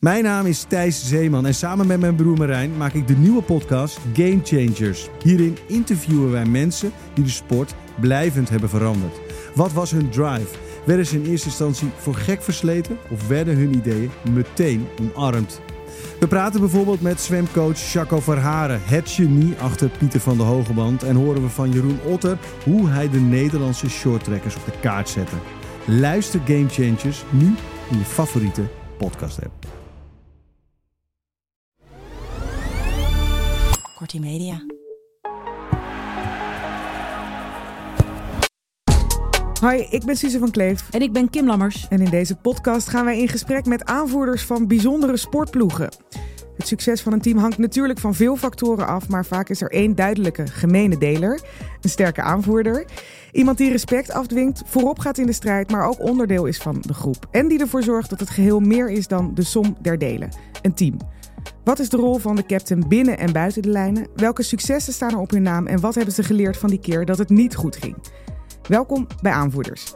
Mijn naam is Thijs Zeeman en samen met mijn broer Marijn maak ik de nieuwe podcast Game Changers. Hierin interviewen wij mensen die de sport blijvend hebben veranderd. Wat was hun drive? Werden ze in eerste instantie voor gek versleten of werden hun ideeën meteen omarmd? We praten bijvoorbeeld met zwemcoach Jaco Verharen, het genie achter Pieter van de Hogeband. En horen we van Jeroen Otter hoe hij de Nederlandse shorttrekkers op de kaart zette. Luister Game Changers nu in je favoriete podcast app. Kortie Media. Hoi, ik ben Suze van Kleef. En ik ben Kim Lammers. En in deze podcast gaan wij in gesprek met aanvoerders van bijzondere sportploegen. Het succes van een team hangt natuurlijk van veel factoren af, maar vaak is er één duidelijke gemene deler: een sterke aanvoerder. Iemand die respect afdwingt, voorop gaat in de strijd, maar ook onderdeel is van de groep. En die ervoor zorgt dat het geheel meer is dan de som der delen: een team. Wat is de rol van de captain binnen en buiten de lijnen? Welke successen staan er op hun naam en wat hebben ze geleerd van die keer dat het niet goed ging? Welkom bij Aanvoerders.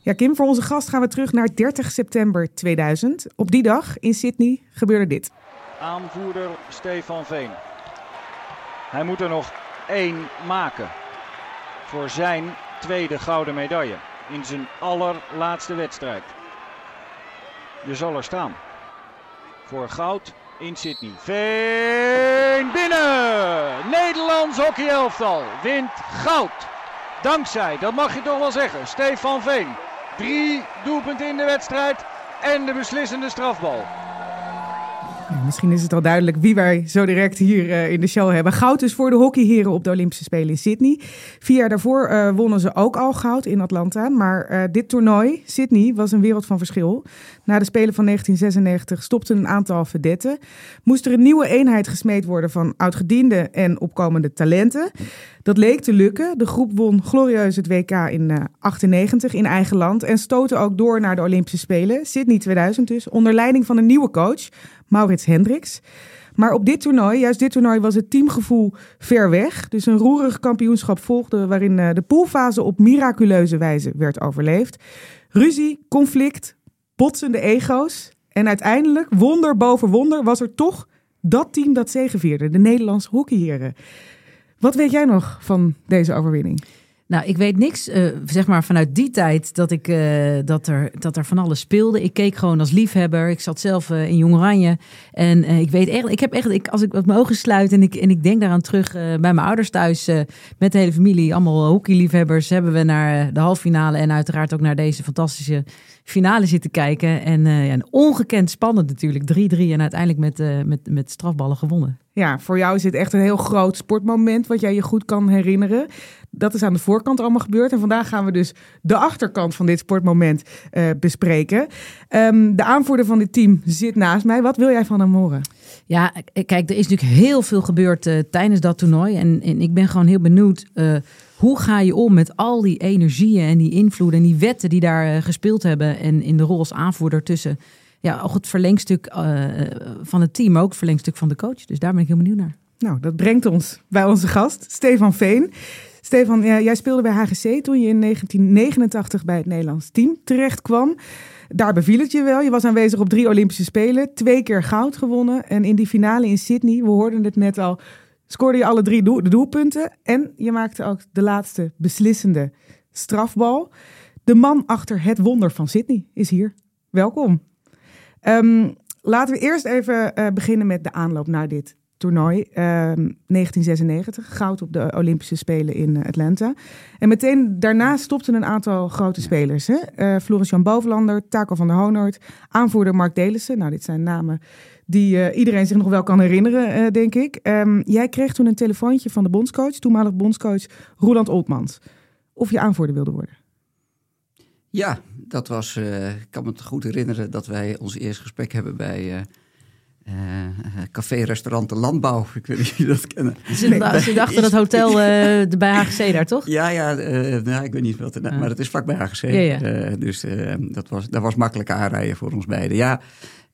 Ja, Kim, voor onze gast gaan we terug naar 30 september 2000. Op die dag in Sydney gebeurde dit. Aanvoerder Stefan Veen. Hij moet er nog één maken voor zijn tweede gouden medaille in zijn allerlaatste wedstrijd. Je zal er staan voor goud in Sydney. Veen binnen! Nederlands hockeyelftal wint goud. Dankzij, dat mag je toch wel zeggen, Stefan Veen. Drie doelpunten in de wedstrijd en de beslissende strafbal. Misschien is het al duidelijk wie wij zo direct hier uh, in de show hebben. Goud is voor de hockeyheren op de Olympische Spelen in Sydney. Vier jaar daarvoor uh, wonnen ze ook al goud in Atlanta. Maar uh, dit toernooi, Sydney, was een wereld van verschil. Na de Spelen van 1996 stopten een aantal vedetten. Moest er een nieuwe eenheid gesmeed worden van oudgediende en opkomende talenten. Dat leek te lukken. De groep won glorieus het WK in uh, 98 in eigen land en stootte ook door naar de Olympische Spelen, Sydney 2000 dus, onder leiding van een nieuwe coach, Maurits Hendricks. Maar op dit toernooi, juist dit toernooi, was het teamgevoel ver weg. Dus een roerig kampioenschap volgde waarin uh, de poolfase op miraculeuze wijze werd overleefd. Ruzie, conflict, botsende ego's. En uiteindelijk, wonder boven wonder, was er toch dat team dat zegevierde, de Nederlandse hockeyheren. Wat weet jij nog van deze overwinning? Nou, ik weet niks, uh, zeg maar vanuit die tijd dat, ik, uh, dat, er, dat er van alles speelde. Ik keek gewoon als liefhebber. Ik zat zelf uh, in Jong Oranje. En ik weet echt, ik heb echt, ik, als ik mijn ogen sluit en ik, en ik denk daaraan terug bij mijn ouders thuis met de hele familie, allemaal hockeyliefhebbers, hebben we naar de halffinale en uiteraard ook naar deze fantastische finale zitten kijken. En, ja, ongekend spannend natuurlijk, 3-3 en uiteindelijk met, met, met strafballen gewonnen. Ja, voor jou is dit echt een heel groot sportmoment wat jij je goed kan herinneren. Dat is aan de voorkant allemaal gebeurd. En vandaag gaan we dus de achterkant van dit sportmoment uh, bespreken. Um, de aanvoerder van dit team zit naast mij. Wat wil jij van hem horen? Ja, kijk, er is natuurlijk heel veel gebeurd tijdens dat toernooi. En, en, ik ben gewoon heel benieuwd. Hoe ga je om met al die energieën en die invloeden en die wetten die daar gespeeld hebben. En in de rol als aanvoerder tussen ja, ook het verlengstuk uh, van het team, ook het verlengstuk van de coach. Dus daar ben ik heel benieuwd naar. Nou, dat brengt ons bij onze gast, Stefan Veen. Stefan, jij speelde bij HGC toen je in 1989 bij het Nederlands team terecht kwam. Daar beviel het je wel. Je was aanwezig op drie Olympische Spelen, twee keer goud gewonnen. En in die finale in Sydney, we hoorden het net al, scoorde je alle drie de doelpunten. En je maakte ook de laatste beslissende strafbal. De man achter het wonder van Sydney is hier. Welkom. Um, laten we eerst even uh, beginnen met de aanloop naar dit toernooi. Um, 1996, goud op de Olympische Spelen in Atlanta. En meteen daarna stopten een aantal grote spelers. Hè? Uh, Floris-Jan Bovenlander, Taco van der Honert, aanvoerder Mark Delissen. Nou, dit zijn namen die iedereen zich nog wel kan herinneren, denk ik. Um, jij kreeg toen een telefoontje van de bondscoach, toenmalig bondscoach Roland Oltmans. Of je aanvoerder wilde worden. Ja, dat was. Uh, ik kan me goed herinneren dat wij ons eerste gesprek hebben bij. Uh, uh, café-restaurant De Landbouw. Ik weet niet of jullie dat kennen. Ze, ze dachten dat hotel uh, bij HGC daar, toch? Ja, ja nou, ik weet niet wat. Maar het is vlak bij HGC. Ja, ja. dus dat, was, dat was makkelijk aanrijden voor ons beiden. Ja,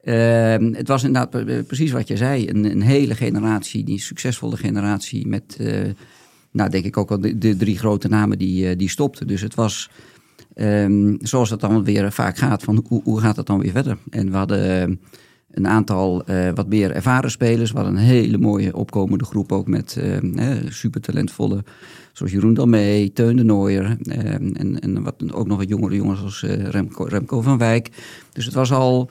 ehm, het was inderdaad precies wat je zei. Een, een hele generatie, die succesvolle generatie met... nou, denk ik ook al de, drie grote namen die, die stopten. Dus het was Um, zoals het dan weer vaak gaat, van hoe, hoe gaat het dan weer verder? En we hadden ehm, een aantal wat meer ervaren spelers. We hadden een hele mooie opkomende groep ook met super talentvolle, zoals Jeroen Dalmee, Teun de Nooier. en, en wat, ook nog wat jongere jongens als Remco, Remco, van Wijk. Dus het was al,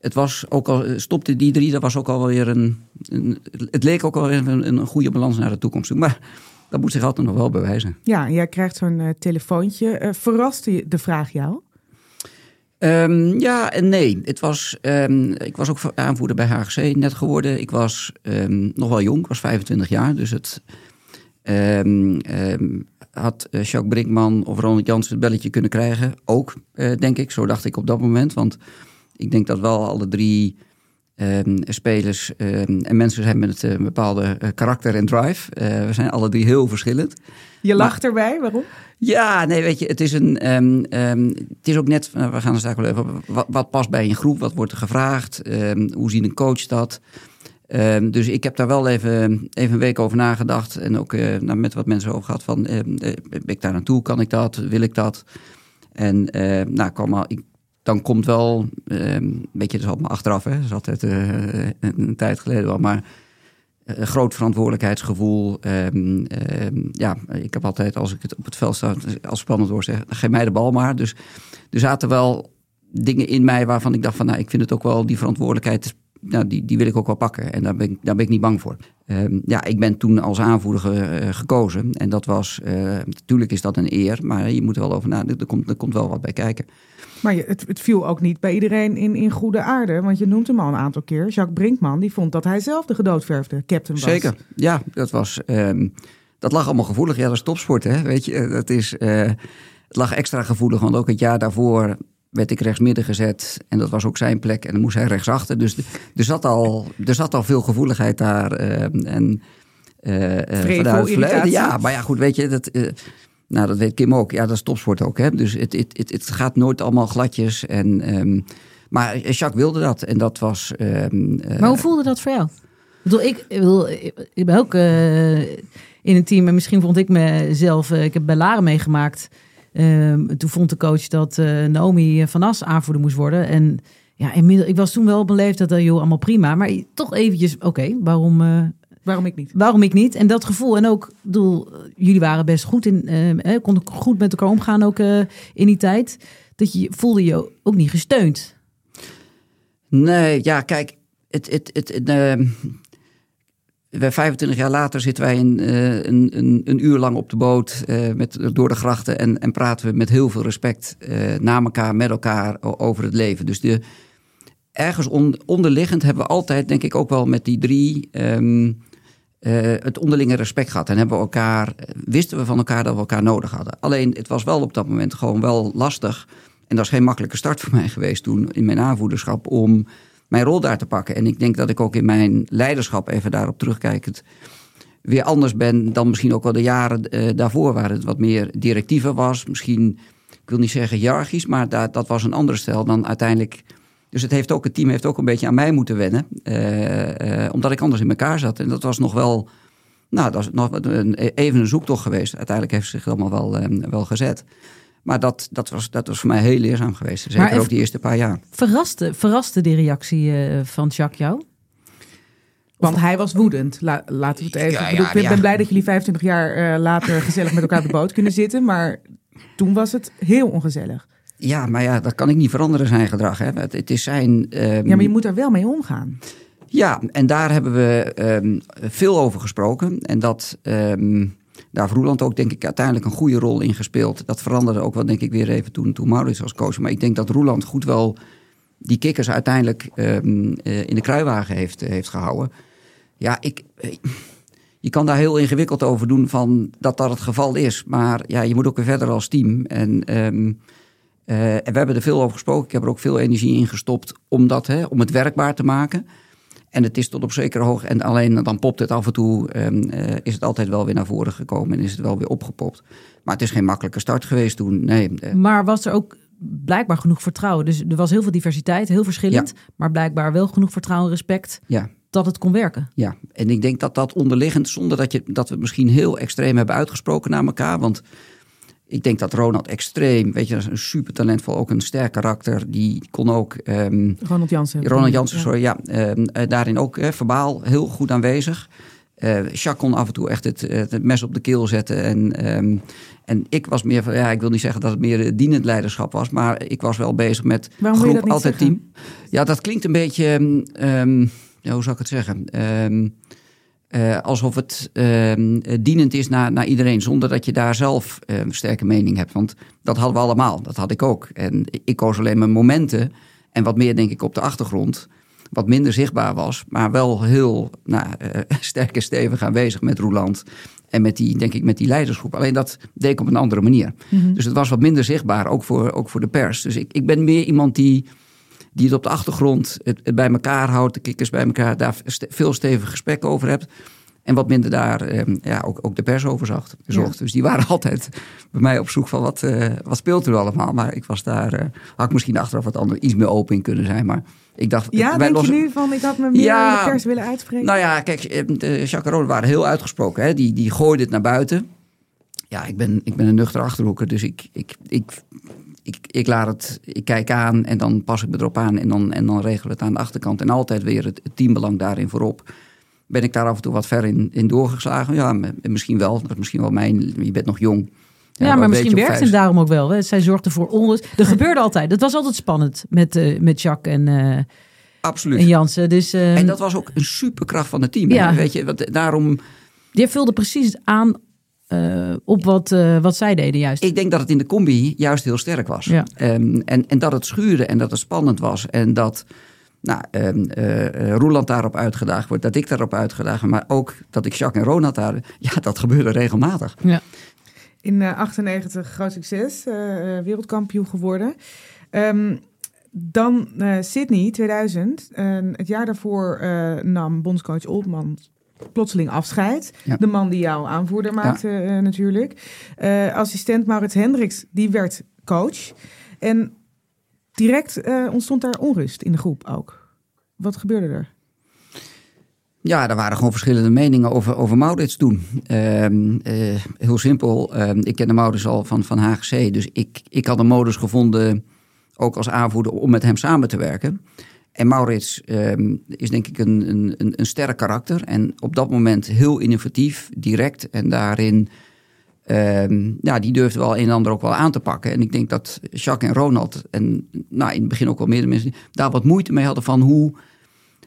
het was ook al, stopte die drie, dat was ook alweer een, een het leek ook alweer een, een goede balans naar de toekomst. Maar dat moet zich altijd nog wel bewijzen. Ja, jij krijgt zo'n uh, telefoontje. Uh, verraste de vraag jou? Um, ja en nee. Het was, um, ik was ook aanvoerder bij HGC net geworden. Ik was um, nog wel jong, ik was 25 jaar. Dus het had uh, Jacques Brinkman of Ronald Jansen het belletje kunnen krijgen. Ook, denk ik. Zo dacht ik op dat moment. Want ik denk dat wel alle drie Ehm, spelers ehm, en mensen zijn met een bepaalde eh, karakter en drive. Eh, we zijn alle drie heel verschillend. Je lacht erbij, waarom? Ja, nee, weet je, het is, een, ehm, het is ook net, uh, we gaan er straks wel even, wat, wat, past bij een groep, wat wordt er gevraagd, hoe ziet een coach dat? dus ik heb daar wel even, even een week over nagedacht en ook nou, met wat mensen over gehad van, ben ik daar naartoe, kan ik dat, wil ik dat? En nou, kwam al, ik dan komt wel, uh, een beetje dus allemaal achteraf, hè, dat is altijd uh, een, tijd geleden wel, maar een groot verantwoordelijkheidsgevoel. Um, ja, ik heb altijd, als ik het op het veld sta, als spannend hoor zeggen, geef mij de bal maar. Dus er zaten wel dingen in mij waarvan ik dacht van, nou, ik vind het ook wel, die verantwoordelijkheid, nou, die, die wil ik ook wel pakken. En daar ben ik, daar ben ik niet bang voor. Ja, ik ben toen als aanvoerder uh, gekozen. En dat was, natuurlijk is dat een eer, maar je moet er wel over nadenken. Er komt, er komt wel wat bij kijken. Maar het, het, viel ook niet bij iedereen in, in goede aarde. Want je noemt hem al een aantal keer. Jacques Brinkman, die vond dat hij zelf de gedoodverfde captain was. Zeker, ja. Dat, was, um, dat lag allemaal gevoelig. Ja, dat is topsport, hè. Weet je, dat is, uh, het lag extra gevoelig. Want ook het jaar daarvoor werd ik rechtsmidden gezet. En dat was ook zijn plek. En dan moest hij rechtsachter. Dus er zat al, er zat al veel gevoeligheid daar. Uh, en uh, Vrevel, verleden. Ja, maar ja, goed, weet je... Dat, nou, dat weet Kim ook. Ja, dat is topsport ook. Hè? Dus het, het, het, het gaat nooit allemaal gladjes. En, um, maar Jacques wilde dat. En dat was. Um, maar hoe voelde dat voor jou? Ik bedoel, ik, ben ook uh, in een team. En misschien vond ik mezelf. Uh, ik heb bij Laren meegemaakt. Um, toen vond de coach dat Naomi van As aanvoerder moest worden. En ja, inmiddels, ik was toen wel op mijn leeftijd. Dat joh, allemaal prima. Maar toch eventjes. Oké, waarom Waarom ik niet? Waarom ik niet? En dat gevoel. En ook, bedoel, jullie waren best goed in, uh, konden goed met elkaar omgaan ook uh, in die tijd. Dat je voelde je ook niet gesteund. Nee, ja, kijk, het, het, het, het uh, 25 jaar later zitten wij een, een, een, een, uur lang op de boot uh, met, door de grachten en, en praten we met heel veel respect uh, naar elkaar, met elkaar over het leven. Dus de, ergens on, onderliggend hebben we altijd, denk ik, ook wel met die drie um, uh, het onderlinge respect gehad. En hebben we elkaar, wisten we van elkaar dat we elkaar nodig hadden. Alleen het was wel op dat moment gewoon wel lastig. En dat is geen makkelijke start voor mij geweest toen in mijn aanvoederschap om mijn rol daar te pakken. En ik denk dat ik ook in mijn leiderschap, even daarop terugkijkend, weer anders ben dan misschien ook wel de jaren uh, daarvoor, waar het wat meer directiever was. Misschien, ik wil niet zeggen hiërarchisch, maar dat, dat was een andere stijl dan uiteindelijk dus het, heeft ook, het team heeft ook een beetje aan mij moeten wennen. Uh, uh, omdat ik anders in elkaar zat. En dat was nog wel. Nou, dat is nog een, even een zoektocht geweest. Uiteindelijk heeft het zich allemaal wel, uh, wel gezet. Maar dat, dat, was, dat was voor mij heel leerzaam geweest. Zeker maar ook die eerste paar jaar. Verraste, verraste die reactie van Jacques jou? Want hij was woedend. La, laten we het even. Ja, ja, ik ben, ja. blij dat jullie 25 jaar later gezellig met elkaar op de boot kunnen zitten. Maar toen was het heel ongezellig. Ja, maar ja, dat kan ik niet veranderen, zijn gedrag. Hè. Het, het is zijn... Um... Ja, maar je moet er wel mee omgaan. Ja, en daar hebben we um, veel over gesproken. En dat, um, daar heeft Roeland ook denk ik uiteindelijk een goede rol in gespeeld. Dat veranderde ook wel denk ik weer even toen, toen Maurits was coach. Maar ik denk dat Roeland goed wel die kikkers uiteindelijk uh, in de kruiwagen heeft, heeft gehouden. Ja, ik... Je kan daar heel ingewikkeld over doen van dat dat het geval is. Maar ja, je moet ook weer verder als team. En Eh, en we hebben er veel over gesproken. Ik heb er ook veel energie in gestopt om, dat, hè, om het werkbaar te maken. En het is tot op zekere hoogte. En alleen dan popt het af en toe. ehm, eh, is het altijd wel weer naar voren gekomen. En is het wel weer opgepopt. Maar het is geen makkelijke start geweest toen. Nee. eh, Maar was er ook blijkbaar genoeg vertrouwen? Dus er was heel veel diversiteit, heel verschillend. Maar blijkbaar wel genoeg vertrouwen en respect ja. dat het kon werken. Ja, en ik denk dat dat onderliggend, zonder dat, je, dat we het misschien heel extreem hebben uitgesproken naar elkaar. Want ik denk dat Ronald extreem, weet je, dat is een super talentvol, ook een sterk karakter. Die kon ook, ehm, Ronald Jansen. Ronald Jansen, Ja. sorry, ja, eh, daarin ook verbaal heel goed aanwezig. Eh Jacques kon af en toe echt het, het mes op de keel zetten. En, ehm, en ik was meer van, ja, ik wil niet zeggen dat het meer dienend leiderschap was, maar ik was wel bezig met Waarom groep, altijd zeggen? team. Ja, dat klinkt een beetje, ja, hoe zou ik het zeggen? Ehm, eh, alsof het ehm, eh, dienend is naar, naar iedereen, zonder dat je daar zelf een sterke mening hebt. Want dat hadden we allemaal, dat had ik ook. En ik koos alleen mijn momenten en wat meer, denk ik, op de achtergrond. Wat minder zichtbaar was, maar wel heel nou, eh, sterk en stevig aanwezig met Roeland. En met die, denk ik, met die leidersgroep. Alleen dat deed ik op een andere manier. Dus het was wat minder zichtbaar, ook voor, ook voor de pers. Dus ik, ik ben meer iemand die, die het op de achtergrond het, het bij elkaar houdt, de kikkers bij elkaar, daar veel stevig gesprekken over hebt. En wat minder daar eh, ja, ook, ook de pers over zocht. Dus die waren altijd bij mij op zoek van wat, eh, wat speelt er allemaal. Maar ik was daar, eh, had ik misschien achteraf wat anders, iets meer open in kunnen zijn. Maar ik dacht, Ja, denk lossen- je nu van ik had me meer Ja. in de pers willen uitspreken? nou ja, kijk, eh, de Rode waren heel uitgesproken. Hè? Die, die gooiden het naar buiten. Ja, ik ben, ik ben een nuchter achterhoeker, dus ik, ik, ik, ik, ik laat het, ik kijk aan en dan pas ik me erop aan en dan, en dan regelen we het aan de achterkant. En altijd weer het, het teambelang daarin voorop. Ben ik daar af en toe wat ver in, in doorgeslagen? Ja, misschien wel. Dat is misschien wel mijn, je bent nog jong. Ja, maar misschien werkte het daarom ook wel. Hè. Zij zorgde voor onrust. Er gebeurde altijd. Het was altijd spannend met, eh, met Jacques en, eh, Absoluut. en Jansen. Dus eh, En dat was ook een superkracht van het team. hè. Ja. Weet je, wat, daarom, die vulde precies aan eh, op wat, eh, wat zij deden juist. Ik denk dat het in de combi juist heel sterk was. Ja. Ehm, en, en dat het schuurde en dat het spannend was. En dat nou, ehm, eh, eh, Roeland daarop uitgedaagd wordt. Dat ik daarop uitgedaagd word. Maar ook dat ik Jacques en Ronald daar... Ja, dat gebeurde regelmatig. ja. In eh 98 groot succes, wereldkampioen geworden. Ehm, dan eh, Sydney 2000. En het jaar daarvoor eh, nam bondscoach Oldman plotseling afscheid. Ja. De man die jou aanvoerder maakte eh, natuurlijk. Eh, assistent Maurits Hendricks, die werd coach. En direct eh, ontstond daar onrust in de groep ook. Wat gebeurde er? Ja, er waren gewoon verschillende meningen over, over Maurits toen. Ehm, eh, heel simpel, ehm, ik kende Maurits al van, van HGC. Dus ik, ik had een modus gevonden, ook als aanvoerder, om met hem samen te werken. En Maurits ehm, is denk ik een, een, een, sterk karakter. En op dat moment heel innovatief, direct. En daarin, ehm, ja, die durfde wel een en ander ook wel aan te pakken. En ik denk dat Jacques en Ronald, en nou, in het begin ook wel meerdere mensen, daar wat moeite mee hadden van hoe...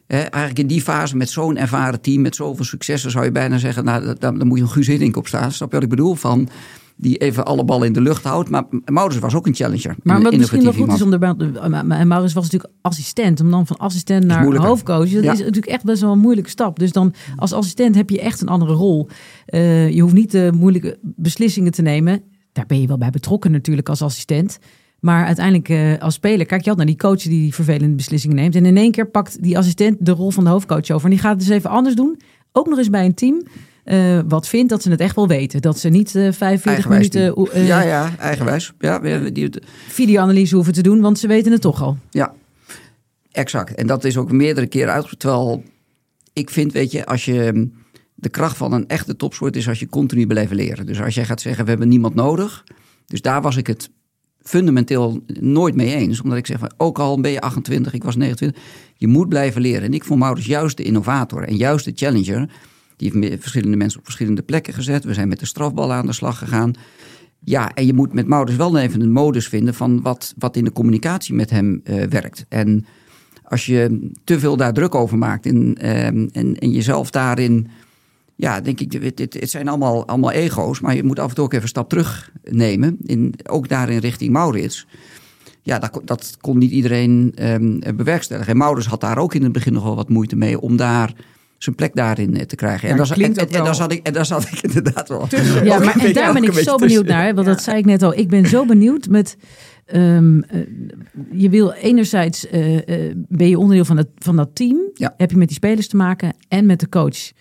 Eigenlijk in die fase met zo'n ervaren team, met zoveel successen, zou je bijna zeggen, nou, daar, daar moet je een Guus Hiddink op staan. Snap je wat ik bedoel? Van, die even alle ballen in de lucht houdt. Maar Maurits was ook een challenger. Maar wat misschien wel goed is om erbij... Maar en Maurits was natuurlijk assistent. Om dan van assistent naar hoofdcoach. Dat Ja. is natuurlijk echt best wel een moeilijke stap. Dus dan als assistent heb je echt een andere rol. Eh, je hoeft niet de moeilijke beslissingen te nemen. Daar ben je wel bij betrokken natuurlijk als assistent. Maar uiteindelijk eh, als speler, kijk je altijd naar die coach die die vervelende beslissingen neemt. En in één keer pakt die assistent de rol van de hoofdcoach over. En die gaat het dus even anders doen. Ook nog eens bij een team. Eh, wat vindt dat ze het echt wel weten. Dat ze niet eh 45 Eigenwijs minuten eh, ja, ja, eigenwijs. Ja, die, die- videoanalyse hoeven te doen, want ze weten het toch al. Ja, exact. En dat is ook meerdere keren uitgevoerd. Terwijl ik vind, weet je, als je de kracht van een echte topsport is als je continu blijft leren. Dus als jij gaat zeggen, we hebben niemand nodig. Dus daar was ik het fundamenteel nooit mee eens. Omdat ik zeg, van, ook al ben je 28, ik was 29, je moet blijven leren. En ik vond Maurits juist de innovator en juist de challenger. Die heeft verschillende mensen op verschillende plekken gezet. We zijn met de strafballen aan de slag gegaan. Ja, en je moet met Maurits wel even een modus vinden van wat, wat in de communicatie met hem eh, werkt. En als je te veel daar druk over maakt en, ehm, en, en jezelf daarin. Ja, denk ik, het, het, zijn allemaal, allemaal ego's, maar je moet af en toe ook even een stap terug nemen. In, ook daarin richting Maurits. Ja, dat, dat kon niet iedereen ehm, bewerkstelligen. En Maurits had daar ook in het begin nog wel wat moeite mee om daar zijn plek daarin eh, te krijgen. Ja, en, daar, zat- klinkt en, ook en, daar wel- zat ik, en daar zat ik inderdaad wel. Tussen. Ja, maar en daar ben ik zo benieuwd naar. hè, Want Ja. dat zei ik net al. Ik ben zo benieuwd met ehm, eh, je wil enerzijds eh, eh, ben je onderdeel van, het, van dat team. Ja. Heb je met die spelers te maken en met de coach.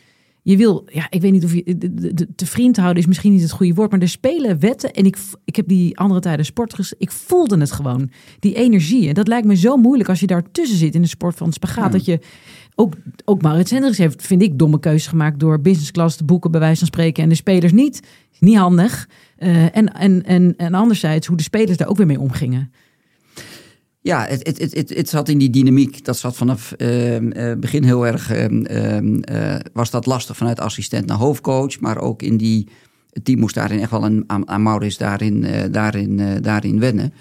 Je wil, ja, ik weet niet of je de, de, de- te vriend houden is misschien niet het goede woord, maar er spelen wetten. En ik, ik heb die andere tijden sport Ik voelde het gewoon, die energie. En dat lijkt me zo moeilijk als je daar tussen zit in de sport van spagaat. Dat je ook, ook Maurits Hendricks heeft, vind ik, domme keuzes gemaakt door business class te boeken, bij wijze van spreken, en de spelers niet. Niet handig. Eh, en, en, en, en anderzijds hoe de spelers daar ook weer mee omgingen. Ja, het, het, het, het, zat in die dynamiek. Dat zat vanaf eh, begin heel erg. was dat lastig vanuit assistent naar hoofdcoach. Maar ook in die. Het team moest daarin echt wel aan, aan, aan Maurits daarin, daarin, daarin wennen.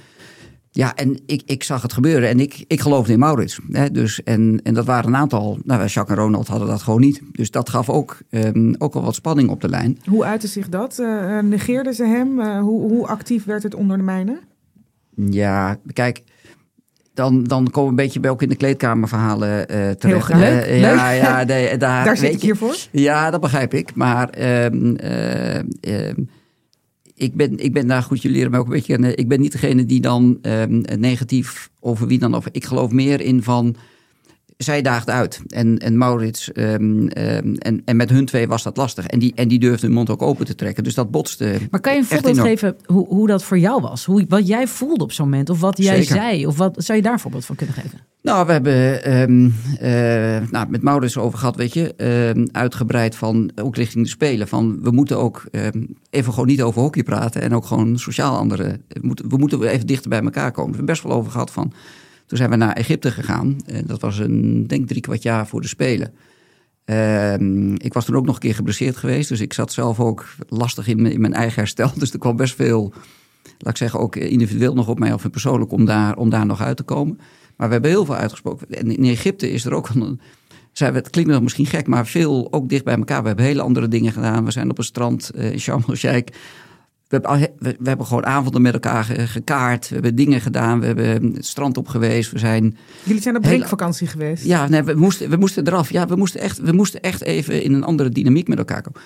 Ja, en ik, ik zag het gebeuren en ik, ik geloofde in Maurits. Hè, dus, en, en dat waren een aantal. Nou, Jacques en Ronald hadden dat gewoon niet. Dus dat gaf ook, ehm, ook wel wat spanning op de lijn. Hoe uitte zich dat? Eh, negeerden ze hem? Eh, hoe, hoe actief werd het ondermijnen? Ja, kijk, dan, dan komen we een beetje bij ook in de kleedkamerverhalen eh terecht. graag. Eh, Leuk, ja, ja, nee, daar, Daar zit weet ik je- hier voor. Ja, dat begrijp ik. Maar ehm, eh, ehm, ik, ben, ik ben daar goed, jullie leren mij ook een beetje kennen. Ik ben niet degene die dan ehm, negatief over wie dan over. Ik geloof meer in van. Zij daagde uit. En, en Maurits. ehm, ehm, en, en met hun twee was dat lastig. En die, en die durfde hun mond ook open te trekken. Dus dat botste. Maar kan je een voorbeeld enorm. geven hoe, hoe dat voor jou was? Hoe, wat jij voelde op zo'n moment? Of wat jij Zeker. zei? Of wat zou je daar een voorbeeld van kunnen geven? Nou, we hebben ehm eh, nou, met Maurits over gehad, weet je, ehm, uitgebreid van, ook richting de Spelen, van we moeten ook ehm, even gewoon niet over hockey praten en ook gewoon sociaal andere, we moeten, even dichter bij elkaar komen. We hebben best wel over gehad van, toen zijn we naar Egypte gegaan, en dat was een, denk drie kwart jaar voor de Spelen. Ik was toen ook nog een keer geblesseerd geweest, dus ik zat zelf ook lastig in, in mijn eigen herstel, dus er kwam best veel, laat ik zeggen, ook individueel nog op mij of persoonlijk om daar, om daar nog uit te komen. Maar we hebben heel veel uitgesproken. En in Egypte is er ook een. Zijn we, het klinkt nog misschien gek, maar veel ook dicht bij elkaar. We hebben hele andere dingen gedaan. We zijn op een strand eh, in Sharm el-Sheikh. We hebben, we, we hebben gewoon avonden met elkaar ge- gekaart. We hebben dingen gedaan. We hebben het strand op geweest. We zijn. Jullie zijn op drinkvakantie geweest. Ja, nee, we, moesten, we moesten eraf. Ja, we moesten, echt, we moesten echt even in een andere dynamiek met elkaar komen.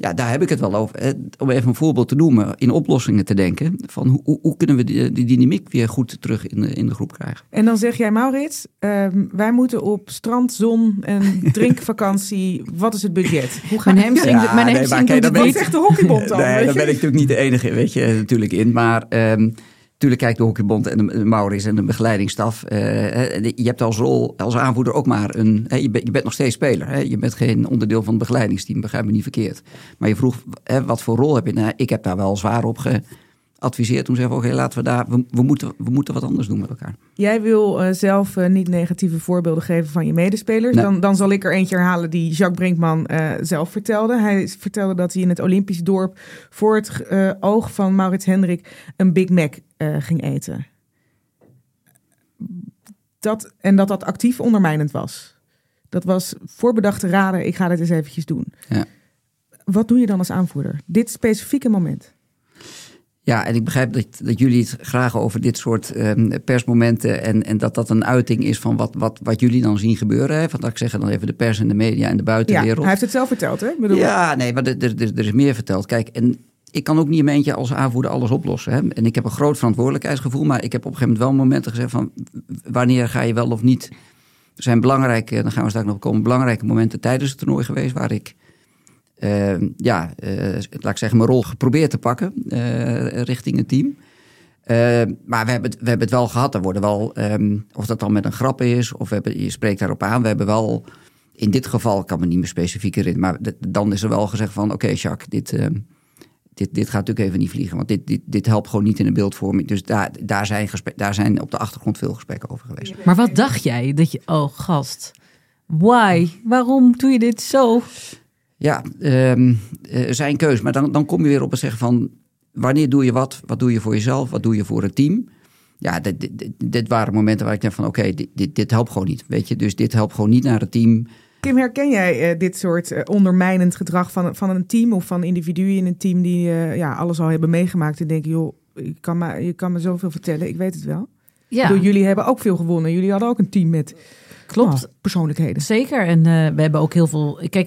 Ja, daar heb ik het wel over. Eh, Om even een voorbeeld te noemen, in oplossingen te denken. Van hoe, hoe, hoe kunnen we die, die dynamiek weer goed terug in de, in de groep krijgen? En dan zeg jij, Maurits, ehm, wij moeten op strand, zon en drinkvakantie. Wat is het budget? Hoe gaan hamstring, Ja, mijn nee, maar kijk, ben niet. zegt de hockeybond dan? Nee, daar ben ik natuurlijk niet de enige, weet je, natuurlijk in. Maar ehm natuurlijk kijkt de hockeybond en de, Maurits en de begeleidingsstaf. eh, je hebt als rol, als aanvoerder ook maar een... hè, je, bent, je bent nog steeds speler. Hè, je bent geen onderdeel van het begeleidingsteam, begrijp me niet verkeerd. Maar je vroeg, hè, wat voor rol heb je? Nou, ik heb daar wel zwaar op geadviseerd. Toen zeggen we, oké, laten we daar... We, we, moeten, we moeten wat anders doen met elkaar. Jij wil eh, zelf eh, niet negatieve voorbeelden geven van je medespelers. Nee. Dan, dan zal ik er eentje herhalen die Jacques Brinkman zelf vertelde. Hij vertelde dat hij in het Olympisch dorp voor het oog van Maurits Hendrik een Big Mac eh, ging eten. Dat, en dat dat actief ondermijnend was. Dat was voorbedachte raden, ik ga dit eens eventjes doen. Ja. Wat doe je dan als aanvoerder? Dit specifieke moment. Ja, en ik begrijp dat, dat jullie het graag over dit soort ehm, persmomenten en, en dat dat een uiting is van wat, wat, wat jullie dan zien gebeuren. Hè? Van, dat ik zeg dan even de pers en de media en de Ja, buitenwereld. hij heeft het zelf verteld, hè? Ik bedoel, Ja, nee, maar er- er is meer verteld. Kijk, en ik kan ook niet in mijn eentje als aanvoerder alles oplossen. Hè? En ik heb een groot verantwoordelijkheidsgevoel, maar ik heb op een gegeven moment wel momenten gezegd van wanneer ga je wel of niet. Er zijn belangrijke, dan gaan we straks nog komen, belangrijke momenten tijdens het toernooi geweest waar ik, eh, ja, eh, laat ik zeggen, mijn rol geprobeerd te pakken eh, richting het team. Eh, maar we hebben, het, we hebben het wel gehad. Er worden wel, ehm, of dat dan met een grap is, of we hebben, je spreekt daarop aan. We hebben wel, in dit geval, ik kan me niet meer specifieker in, maar dan is er wel gezegd van, oké Jacques, dit, ehm, dit, dit gaat natuurlijk even niet vliegen. Want dit, dit, dit helpt gewoon niet in de beeldvorming. Dus daar, daar, zijn gesprek, daar zijn op de achtergrond veel gesprekken over geweest. Maar wat dacht jij? Dat je, oh gast, why? Waarom doe je dit zo? Ja, eh, zijn keus. Maar dan, dan kom je weer op het zeggen van... wanneer doe je wat? Wat doe je voor jezelf? Wat doe je voor het team? Ja, dit, dit, waren momenten waar ik dacht van... oké, dit, dit, dit helpt gewoon niet. Weet je? Dus dit helpt gewoon niet naar het team. Kim, herken jij eh, dit soort eh, ondermijnend gedrag van, van een team of van individuen in een team die eh, ja, alles al hebben meegemaakt en denken, joh, je kan, me, je kan me zoveel vertellen, ik weet het wel. Ja, bedoel, jullie hebben ook veel gewonnen. Jullie hadden ook een team met klopt. nou, persoonlijkheden. Zeker. En eh, we hebben ook heel veel. Kijk,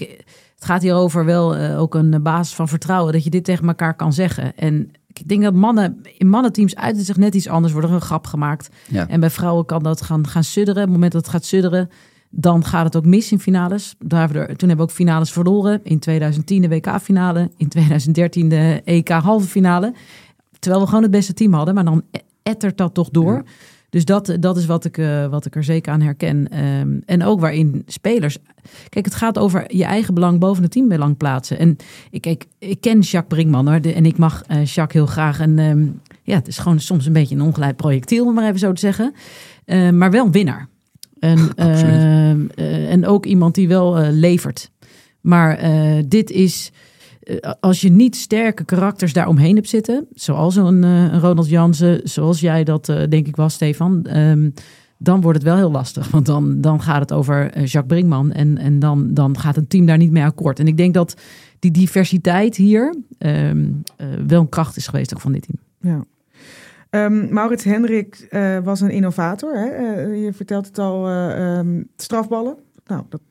het gaat hier over wel eh, ook een basis van vertrouwen dat je dit tegen elkaar kan zeggen. En Ik denk dat mannen in mannenteams uiten zich net iets anders. Wordt er een grap gemaakt. Ja. En bij vrouwen kan dat gaan, gaan sudderen. Op het moment dat het gaat sudderen, dan gaat het ook mis in finales. Daar hebben we er, toen hebben we ook finales verloren. In 2010 de WK-finale. In 2013 de EK-halve finale. Terwijl we gewoon het beste team hadden. Maar dan ettert dat toch door. Ja. Dus dat, dat is wat ik, eh, wat ik er zeker aan herken. Ehm, en ook waarin spelers. Kijk, het gaat over je eigen belang boven het teambelang plaatsen. En ik, ik ken Jacques Brinkman hoor. de- en ik mag eh, Jacques heel graag. En ehm, ja, het is gewoon soms een beetje een ongeleid projectiel, om maar even zo te zeggen. Eh, maar wel een winnaar. En, ehm, eh, en ook iemand die wel eh, levert. Maar eh, dit is. als je niet sterke karakters daaromheen hebt zitten, zoals een, eh, een Ronald Jansen, zoals jij dat eh, denk ik was, Stefan, ehm, dan wordt het wel heel lastig. Want dan, dan gaat het over Jacques Brinkman en, en dan, dan gaat een team daar niet mee akkoord. En ik denk dat die diversiteit hier ehm, eh, wel een kracht is geweest ook van dit team. Ja. Ehm, Maurits Hendrik eh, was een innovator. Hè? Eh, je vertelt het al, eh, ehm, strafballen. Nou, dat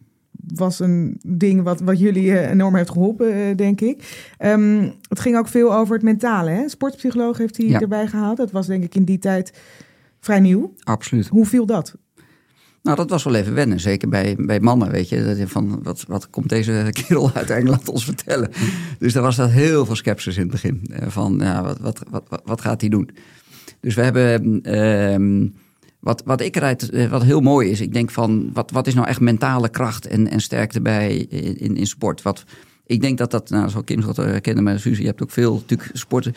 was een ding wat, wat jullie enorm heeft geholpen, eh, denk ik. Ehm, het ging ook veel over het mentale. Hè? Sportpsycholoog heeft hij Ja. erbij gehaald. Dat was denk ik in die tijd vrij nieuw. Absoluut. Hoe viel dat? Nou, dat was wel even wennen. Zeker bij, bij mannen, weet je. Dat je Van, wat, wat komt deze kerel uit Engeland ons vertellen? Dus daar was dat heel veel sceptisch in het begin. Van, ja, wat, wat, wat, wat gaat hij doen? Dus we hebben... ehm, wat, wat ik eruit, eh, wat heel mooi is, ik denk van, wat, wat is nou echt mentale kracht en, en sterkte bij in, in, sport? Wat, ik denk dat dat, nou, zal Kim dat eh, kennen, maar Suzie, je hebt ook veel natuurlijk sporten.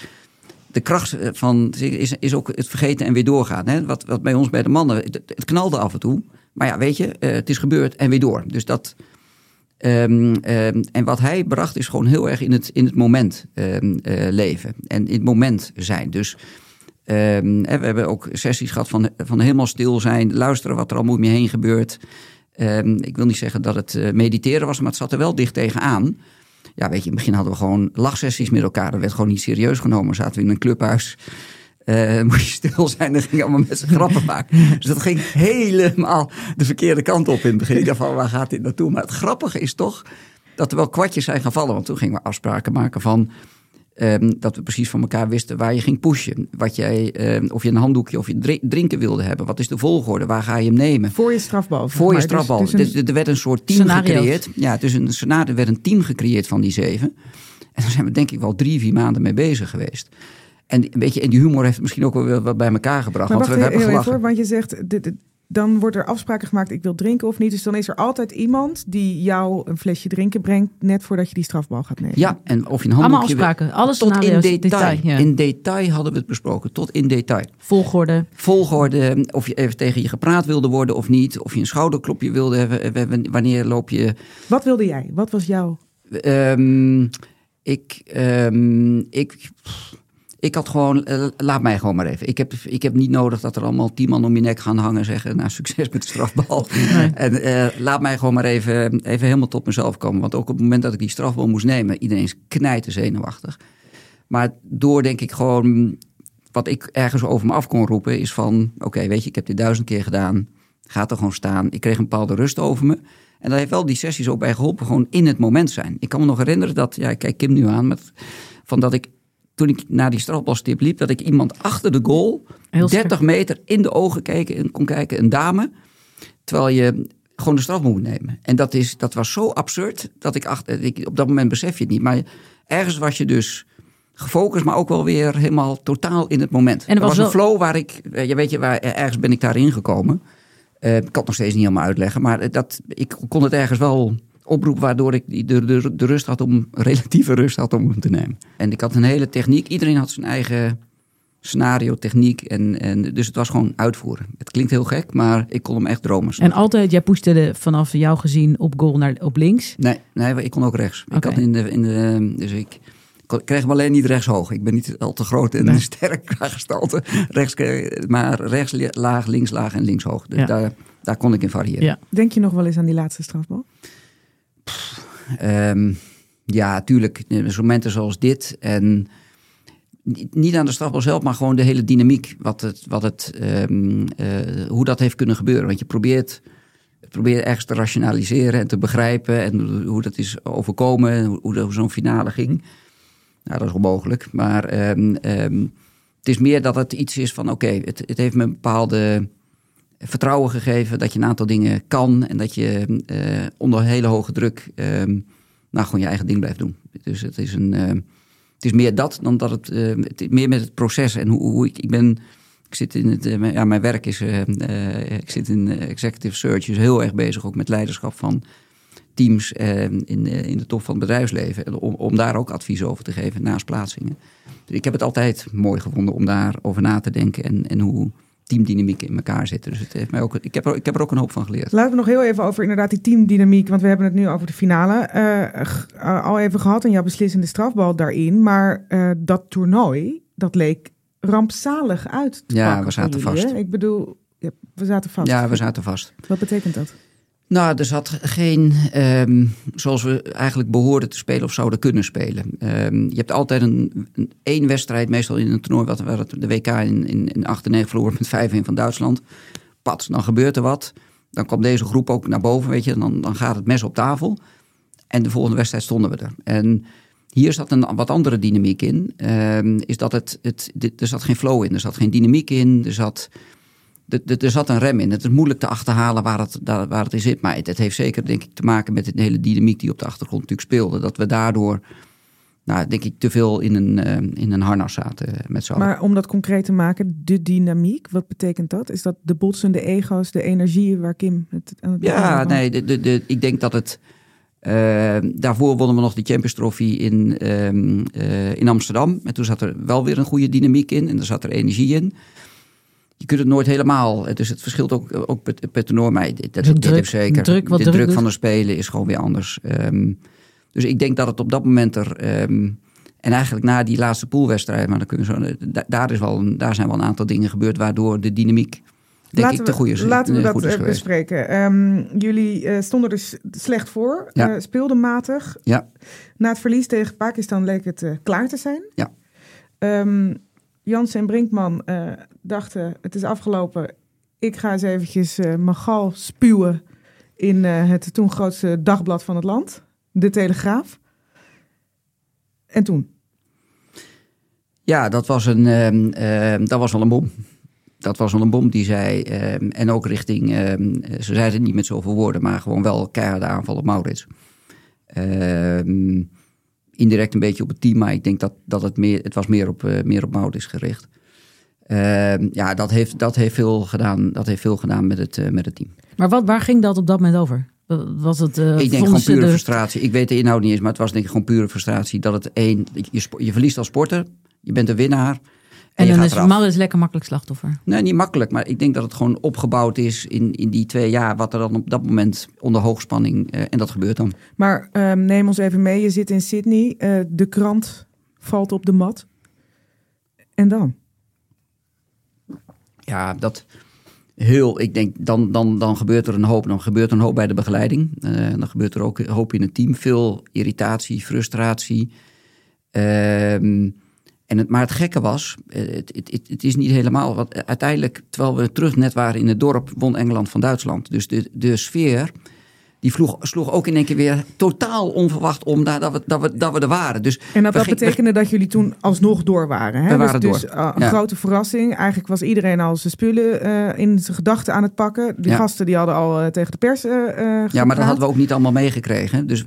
De kracht eh, van is, is ook het vergeten en weer doorgaan. Hè? Wat, wat bij ons bij de mannen, het, knalde af en toe. Maar ja, weet je, eh, het is gebeurd en weer door. Dus dat. ehm, ehm, en wat hij bracht is gewoon heel erg in het, in het moment eh, leven. En in het moment zijn. Dus ehm, we hebben ook sessies gehad van, van helemaal stil zijn. Luisteren wat er allemaal om je heen gebeurt. Ehm, ik wil niet zeggen dat het eh, mediteren was, maar het zat er wel dicht tegenaan. Ja, weet je, in het begin hadden we gewoon lachsessies met elkaar. Dat werd gewoon niet serieus genomen. Zaten we in een clubhuis. Moest je stil zijn, dan ging allemaal met z'n grappen maken. Dus dat ging helemaal de verkeerde kant op in het begin. Ik dacht van, waar gaat dit naartoe? Maar het grappige is toch dat er wel kwartjes zijn gevallen. Want toen gingen we afspraken maken van... ehm, dat we precies van elkaar wisten waar je ging pushen. Wat jij, ehm, of je een handdoekje of je dri- drinken wilde hebben. Wat is de volgorde? Waar ga je hem nemen? Voor je strafbal. Voor je. Dus- strafbal. dus een- er werd een soort team Scenario's. gecreëerd. Ja, dus een scenario, er werd een team gecreëerd van die zeven. En daar zijn we denk ik wel drie, vier maanden mee bezig geweest. En, een beetje, en die humor heeft het misschien ook wel wat bij elkaar gebracht. Maar want wacht we, heel hebben even, gelachen. hoor, want je zegt, dit- dit- dan wordt er afspraken gemaakt, ik wil drinken of niet. Dus dan is er altijd iemand die jou een flesje drinken brengt, net voordat je die strafbal gaat nemen. Ja, en of je een Allemaal handdoekje... wil- afspraken, alle Tot in detail. detail, ja. In detail hadden we het besproken. Tot in detail. Volgorde. Volgorde, of je even tegen je gepraat wilde worden of niet. Of je een schouderklopje wilde hebben. Wanneer loop je... Wat wilde jij? Wat was jouw... Ehm, ik, ehm, ik, ik had gewoon, eh, laat mij gewoon maar even. Ik heb, ik heb niet nodig dat er allemaal tien man om je nek gaan hangen en zeggen, nou succes met de strafbal. En eh, laat mij gewoon maar even, even helemaal tot mezelf komen. Want ook op het moment dat ik die strafbal moest nemen, iedereen is knijten zenuwachtig. Maar door denk ik gewoon, wat ik ergens over me af kon roepen, is van, oké weet je, ik heb dit duizend keer gedaan. Ga er gewoon staan. Ik kreeg een bepaalde rust over me. En daar heeft wel die sessies ook bij geholpen, gewoon in het moment zijn. Ik kan me nog herinneren dat, ja, ik kijk Kim nu aan, met, van dat ik toen ik naar die strafbalstip liep, dat ik iemand achter de goal, Heel 30 meter in de ogen kijken, en kon kijken, een dame, terwijl je gewoon de straf moet nemen. En dat, is, dat was zo absurd dat ik, achter, ik op dat moment besef je het niet. Maar ergens was je dus gefocust, maar ook wel weer helemaal totaal in het moment. En er er was, een wel- flow waar ik, eh, je weet je, waar, ergens ben ik daarin gekomen. Eh, ik kan het nog steeds niet helemaal uitleggen, maar dat, ik kon het ergens wel oproepen, waardoor ik die- de, de, de rust had om, relatieve rust had om hem te nemen. En ik had een hele techniek, iedereen had zijn eigen scenario, techniek, en, en, dus het was gewoon uitvoeren. Het klinkt heel gek, maar ik kon hem echt dromen. En altijd, jij pushte de, vanaf jou gezien op goal naar op links. Nee, nee, ik kon ook rechts. Ik had in de, in de, dus ik kreeg hem alleen niet rechtshoog. Ik ben niet al te groot en Nee. sterk qua gestalte. Rechts, maar rechts laag, links laag en links hoog. Dus Ja. daar, daar kon ik in variëren. Ja. Denk je nog wel eens aan die laatste strafbal? Ehm, ja, tuurlijk. eh, Momenten zoals dit. En niet- aan de strafbal zelf, maar gewoon de hele dynamiek. Wat het, wat het, ehm, eh, hoe dat heeft kunnen gebeuren. Want je probeert, probeert ergens te rationaliseren en te begrijpen. En hoe- dat is overkomen. Hoe, hoe, zo'n finale ging. Nou, dat is onmogelijk. Maar ehm, het is meer dat het iets is van: oké, het, het heeft me een bepaalde vertrouwen gegeven dat je een aantal dingen kan en dat je uh, onder hele hoge druk um, nou, gewoon je eigen ding blijft doen. Dus het is, een, uh, het is meer dat dan dat het, het meer met het proces en hoe, hoe ik, ik ben. Ik zit in het, ja, mijn werk is, ik zit in executive search, dus heel erg bezig ook met leiderschap van teams in, in de top van het bedrijfsleven. Om, om daar ook advies over te geven naast plaatsingen. Dus ik heb het altijd mooi gevonden om daarover na te denken en, en hoe, teamdynamiek in elkaar zitten. Dus het heeft mij ook, ik, heb er, ik heb er ook een hoop van geleerd. Laten we nog heel even over inderdaad die teamdynamiek. Want we hebben het nu over de finale uh, al even gehad. En jouw beslissende strafbal daarin. Maar uh, dat toernooi, dat leek rampzalig uit te Ja, we zaten jullie, vast. Hè? Ik bedoel, ja, we zaten vast. Ja, we zaten vast. Wat betekent dat? Nou, er zat geen, um, zoals we eigenlijk behoorden te spelen of zouden kunnen spelen. Um, je hebt altijd een, een één wedstrijd, meestal in een toernooi, wat, waar het de WK in, in, in 98 verloren met 5-1 van Duitsland. Pat, dan gebeurt er wat. Dan kwam deze groep ook naar boven, weet je. Dan, dan gaat het mes op tafel. En de volgende wedstrijd stonden we er. En hier zat een wat andere dynamiek in. Um, is dat het, het, er zat geen flow in, er zat geen dynamiek in, er zat er zat een rem in. Het is moeilijk te achterhalen waar het, waar het in zit. Maar het, heeft zeker denk ik te maken met de hele dynamiek die op de achtergrond natuurlijk speelde. Dat we daardoor, nou, denk ik, te veel in een, in een harnas zaten met z'n Maar om dat concreet te maken, de dynamiek, wat betekent dat? Is dat de botsende ego's, de energie waar Kim het aan het Ja, nee, de, de, de, ik denk dat het... Uh, daarvoor wonnen we nog de Champions Trophy in, uh, uh, in Amsterdam. En toen zat er wel weer een goede dynamiek in en er zat er energie in je kunt het nooit helemaal. Dus het verschilt ook, ook per, per toernooi. Maar dat, dat, druk, heeft zeker. Druk, wat de druk, druk van de spelen is gewoon weer anders. Um, dus ik denk dat het op dat moment er. Um, en eigenlijk na die laatste poolwedstrijd, maar dan kun je zo, daar, is wel een, daar zijn wel een aantal dingen gebeurd waardoor de dynamiek. Denk laten ik, te goede we, laten we uh, dat uh, bespreken. Um, jullie uh, stonden dus slecht voor, ja. speelden matig. Ja. Na het verlies tegen Pakistan leek het klaar te zijn. Ja. Um, Jans en Brinkman uh, dachten, het is afgelopen. Ik ga eens eventjes uh, mijn gal spuwen in uh, het toen grootste dagblad van het land. De Telegraaf. En toen? Ja, dat was, een, uh, dat was wel een bom. Dat was wel een bom die zei, en ook richting, ze zeiden het niet met zoveel woorden, maar gewoon wel keiharde aanval op Maurits. Ehm, indirect een beetje op het team, maar ik denk dat, dat het, meer, het was meer op, uh, meer op Maurits gericht. Uh, ja, dat heeft, dat, heeft veel gedaan, dat heeft veel gedaan met het, uh, met het team. Maar wat, waar ging dat op dat moment over? Was het, uh, ik denk gewoon pure de... frustratie. Ik weet de inhoud niet eens, maar het was denk ik gewoon pure frustratie. Dat het één, je, je verliest als sporter, je bent een winnaar. En, en dan is Maurits lekker makkelijk slachtoffer. Nee, niet makkelijk. Maar ik denk dat het gewoon opgebouwd is in, in die twee jaar. Wat er dan op dat moment onder hoogspanning. Uh, en dat gebeurt dan. Maar uh, neem ons even mee. Je zit in Sydney. Uh, de krant valt op de mat. En dan? Ja, dat. Heel, ik denk, dan, dan, dan gebeurt er een hoop. Dan gebeurt er een hoop bij de begeleiding. dan gebeurt er ook een hoop in het team. Veel irritatie, frustratie. Ehm en het, maar het gekke was, het, het, het, is niet helemaal. Want uiteindelijk, terwijl we terug net waren in het dorp, won Engeland van Duitsland. Dus de, de sfeer, die vloeg, sloeg ook in één keer weer totaal onverwacht om dat, we, dat, we, dat we er waren. Dus en dat, dat ging, betekende dat jullie toen alsnog door waren. Hè? We waren dus, door. Dus uh, een ja. grote verrassing. Eigenlijk was iedereen al zijn spullen uh, in zijn gedachten aan het pakken. Die ja. gasten die hadden al uh, tegen de pers Ja, maar dat hadden we ook niet allemaal meegekregen. Dus,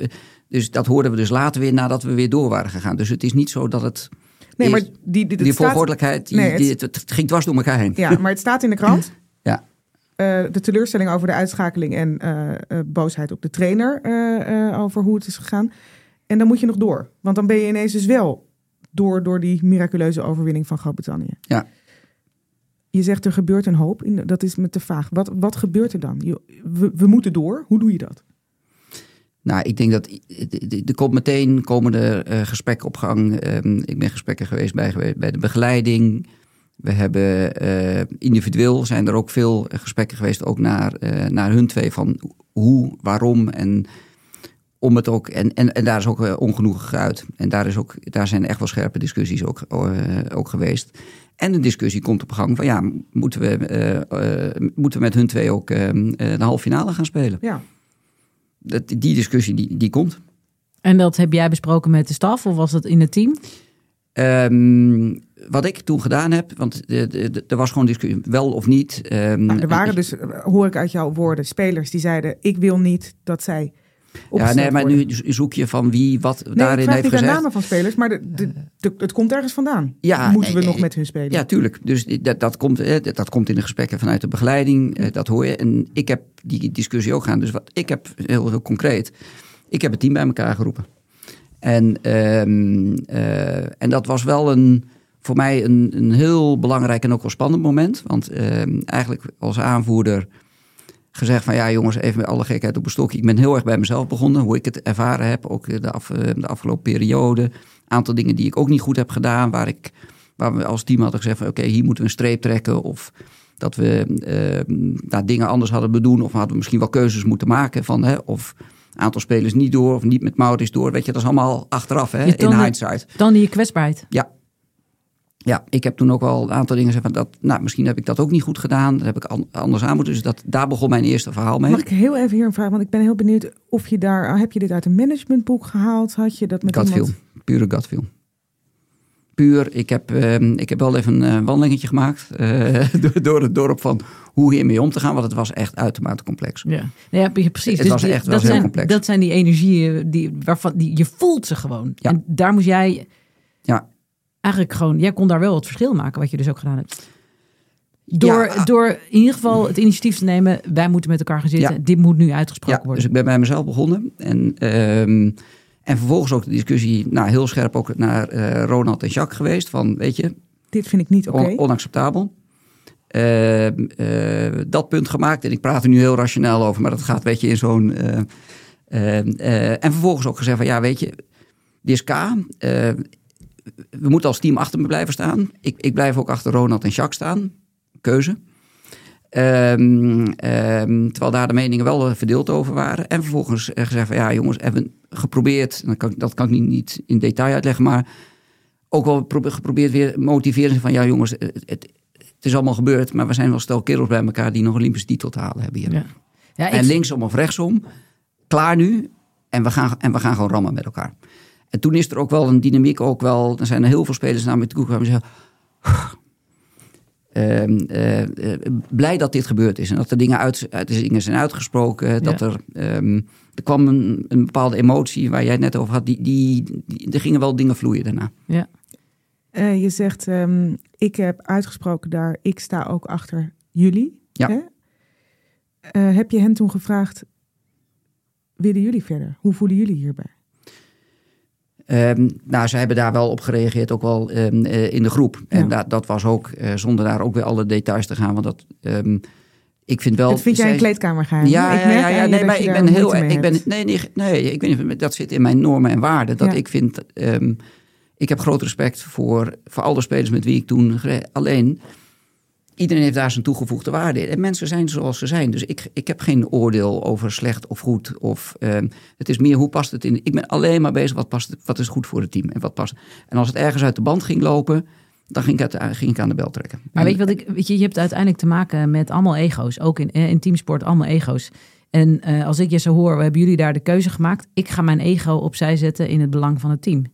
dus dat hoorden we dus later weer nadat we weer door waren gegaan. Dus het is niet zo dat het... Nee, maar die, die, nee, het, die, het, het, ging dwars door elkaar heen. Ja, maar het staat in de krant. ja. Uh, de teleurstelling over de uitschakeling en uh, uh, boosheid op de trainer over hoe het is gegaan. En dan moet je nog door. Want dan ben je ineens dus wel door, door die miraculeuze overwinning van Groot-Brittannië. Ja. Je zegt er gebeurt een hoop. In, dat is me te vaag. Wat, wat gebeurt er dan? We, we moeten door. Hoe doe je dat? Nou, ik denk dat er komt meteen komen er uh, gesprekken op gang. Um, ik ben gesprekken geweest bij, bij de begeleiding. We hebben uh, individueel zijn er ook veel gesprekken geweest, ook naar, uh, naar hun twee van hoe, waarom en om het ook. En, en, en daar is ook ongenoegen uit. En daar, is ook, daar zijn echt wel scherpe discussies ook, ook geweest. En de discussie komt op gang van ja, moeten we, moeten we met hun twee ook ehm, de halve finale gaan spelen? Ja. Dat, die discussie die, die komt. En dat heb jij besproken met de staf of was dat in het team? Ehm, wat ik toen gedaan heb, want de- de- de- er was gewoon discussie, wel of niet. Ehm, Nou, er waren dus, eh, hoor ik uit jouw woorden, spelers die zeiden: Ik wil niet dat zij. Ja, nee, maar worden. nu zoek je van wie wat Nee, ik daarin vraag heeft niet naar gezegd. namen van spelers, maar de, de, de- het komt ergens vandaan. Ja, Moeten we nee, nog met hun spelen? Ja, tuurlijk. Dus dat, dat, komt, eh, dat, komt in de gesprekken vanuit de begeleiding. eh, Dat hoor je. En ik heb die discussie ook gaan. Dus wat ik heb heel, heel concreet. Ik heb het team bij elkaar geroepen. En, ehm, eh, en dat was wel een, voor mij een, een heel belangrijk en ook wel spannend moment. Want ehm, eigenlijk als aanvoerder gezegd van ja jongens, even met alle gekheid op een stokje. Ik ben heel erg bij mezelf begonnen, hoe ik het ervaren heb. Ook de, af, eh, de afgelopen periode. Een aantal dingen die ik ook niet goed heb gedaan. Waar, ik, waar we als team hadden gezegd van oké, hier moeten we een streep trekken. Of dat we eh, nou, dingen anders hadden bedoeld. Of hadden we misschien wel keuzes moeten maken van hè, of een aantal spelers niet door of niet met Maurits door. Weet je, dat is allemaal achteraf hè, in hindsight. Dan die kwetsbaarheid. Ja. Ja, ik heb toen ook wel een aantal dingen gezegd van dat, nou, misschien heb ik dat ook niet goed gedaan. Dat heb ik an- anders aan moeten. Dus dat, daar begon mijn eerste verhaal mee. Mag ik heel even hier een vraag? Want ik ben heel benieuwd of je daar. Heb je dit uit een managementboek gehaald? Had je dat met feel. iemand? Pure gut feel. Puur, ik heb, ehm, ik heb wel even een eh, wandelingetje gemaakt eh, door, door het dorp van hoe hiermee om te gaan, want het was echt uitermate complex. Ja, ja pre- precies. Het was die- echt wel dat, heel zijn, complex. dat zijn die energieën die, waarvan die, je voelt ze gewoon. Ja. En daar moest jij. Eigenlijk gewoon, jij kon daar wel het verschil maken, wat je dus ook gedaan hebt. Door, Ja. door in ieder geval het initiatief te nemen, wij moeten met elkaar gaan zitten. Ja. Dit moet nu uitgesproken Ja, worden. dus ik ben bij mezelf begonnen. En, ehm, en vervolgens ook de discussie, nou, heel scherp ook naar eh, Ronald en Jacques geweest. Van, weet je, Dit vind ik niet oké. on- onacceptabel. Ehm, eh, dat punt gemaakt. En ik praat er nu heel rationeel over, maar dat gaat, weet je, in zo'n. eh, ehm, eh, en vervolgens ook gezegd van, ja, weet je, dit is K. eh, we moeten als team achter me blijven staan. Ik, ik blijf ook achter Ronald en Jacques staan. Keuze. Ehm, ehm, terwijl daar de meningen wel eh, verdeeld over waren. En vervolgens eh, gezegd van ja jongens, hebben geprobeerd, dat kan, dat kan ik niet, niet in detail uitleggen, maar ook wel pro- geprobeerd weer motiveren van ja jongens, het, het, het is allemaal gebeurd, maar we zijn wel stel kerels bij elkaar die nog Olympische titel te halen hebben hier. Ja. Ja, ik, En linksom of rechtsom, klaar nu en we, gaan, en we gaan gewoon rammen met elkaar. En toen is er ook wel een dynamiek, ook wel, er zijn er heel veel spelers naar me toe gekomen en zeggen, ehm, eh, eh, blij dat dit gebeurd is. En dat er dingen, uit, dingen zijn uitgesproken. Dat er, ehm, er kwam een, een bepaalde emotie waar jij het net over had. Die, die, die, er gingen wel dingen vloeien daarna. ja. Eh, je zegt, ehm, ik heb uitgesproken daar, ik sta ook achter jullie. Ja. Hè? Heb je hen toen gevraagd, willen jullie verder? Hoe voelen jullie hierbij? Ehm, nou, ze hebben daar wel op gereageerd, ook wel ehm, eh, in de groep. En dat, was ook, eh, zonder daar ook weer alle details te gaan. Want dat, ehm, ik vind wel... dat vind jij een kleedkamergeheim. Ja, Ik ja, merk ja, ja nee, maar je ik ben heel. Ik ben, nee, nee, nee, ik weet niet, dat zit in mijn normen en waarden. Dat Ja. ik vind. ik heb groot respect voor, voor alle spelers met wie ik toen. Alleen. Iedereen heeft daar zijn toegevoegde waarde. En mensen zijn zoals ze zijn. Dus ik, ik heb geen oordeel over slecht of goed. Of, ehm, het is meer hoe past het in. Ik ben alleen maar bezig wat, past, wat is goed voor het team. En, wat past. en als het ergens uit de band ging lopen. dan ging ik, uit, ging ik aan de bel trekken. Maar weet je wat ik, weet je, je hebt uiteindelijk te maken met allemaal ego's. Ook in, eh, in teamsport, allemaal ego's. En eh, als ik je zo hoor, hebben jullie daar de keuze gemaakt. Ik ga mijn ego opzij zetten in het belang van het team.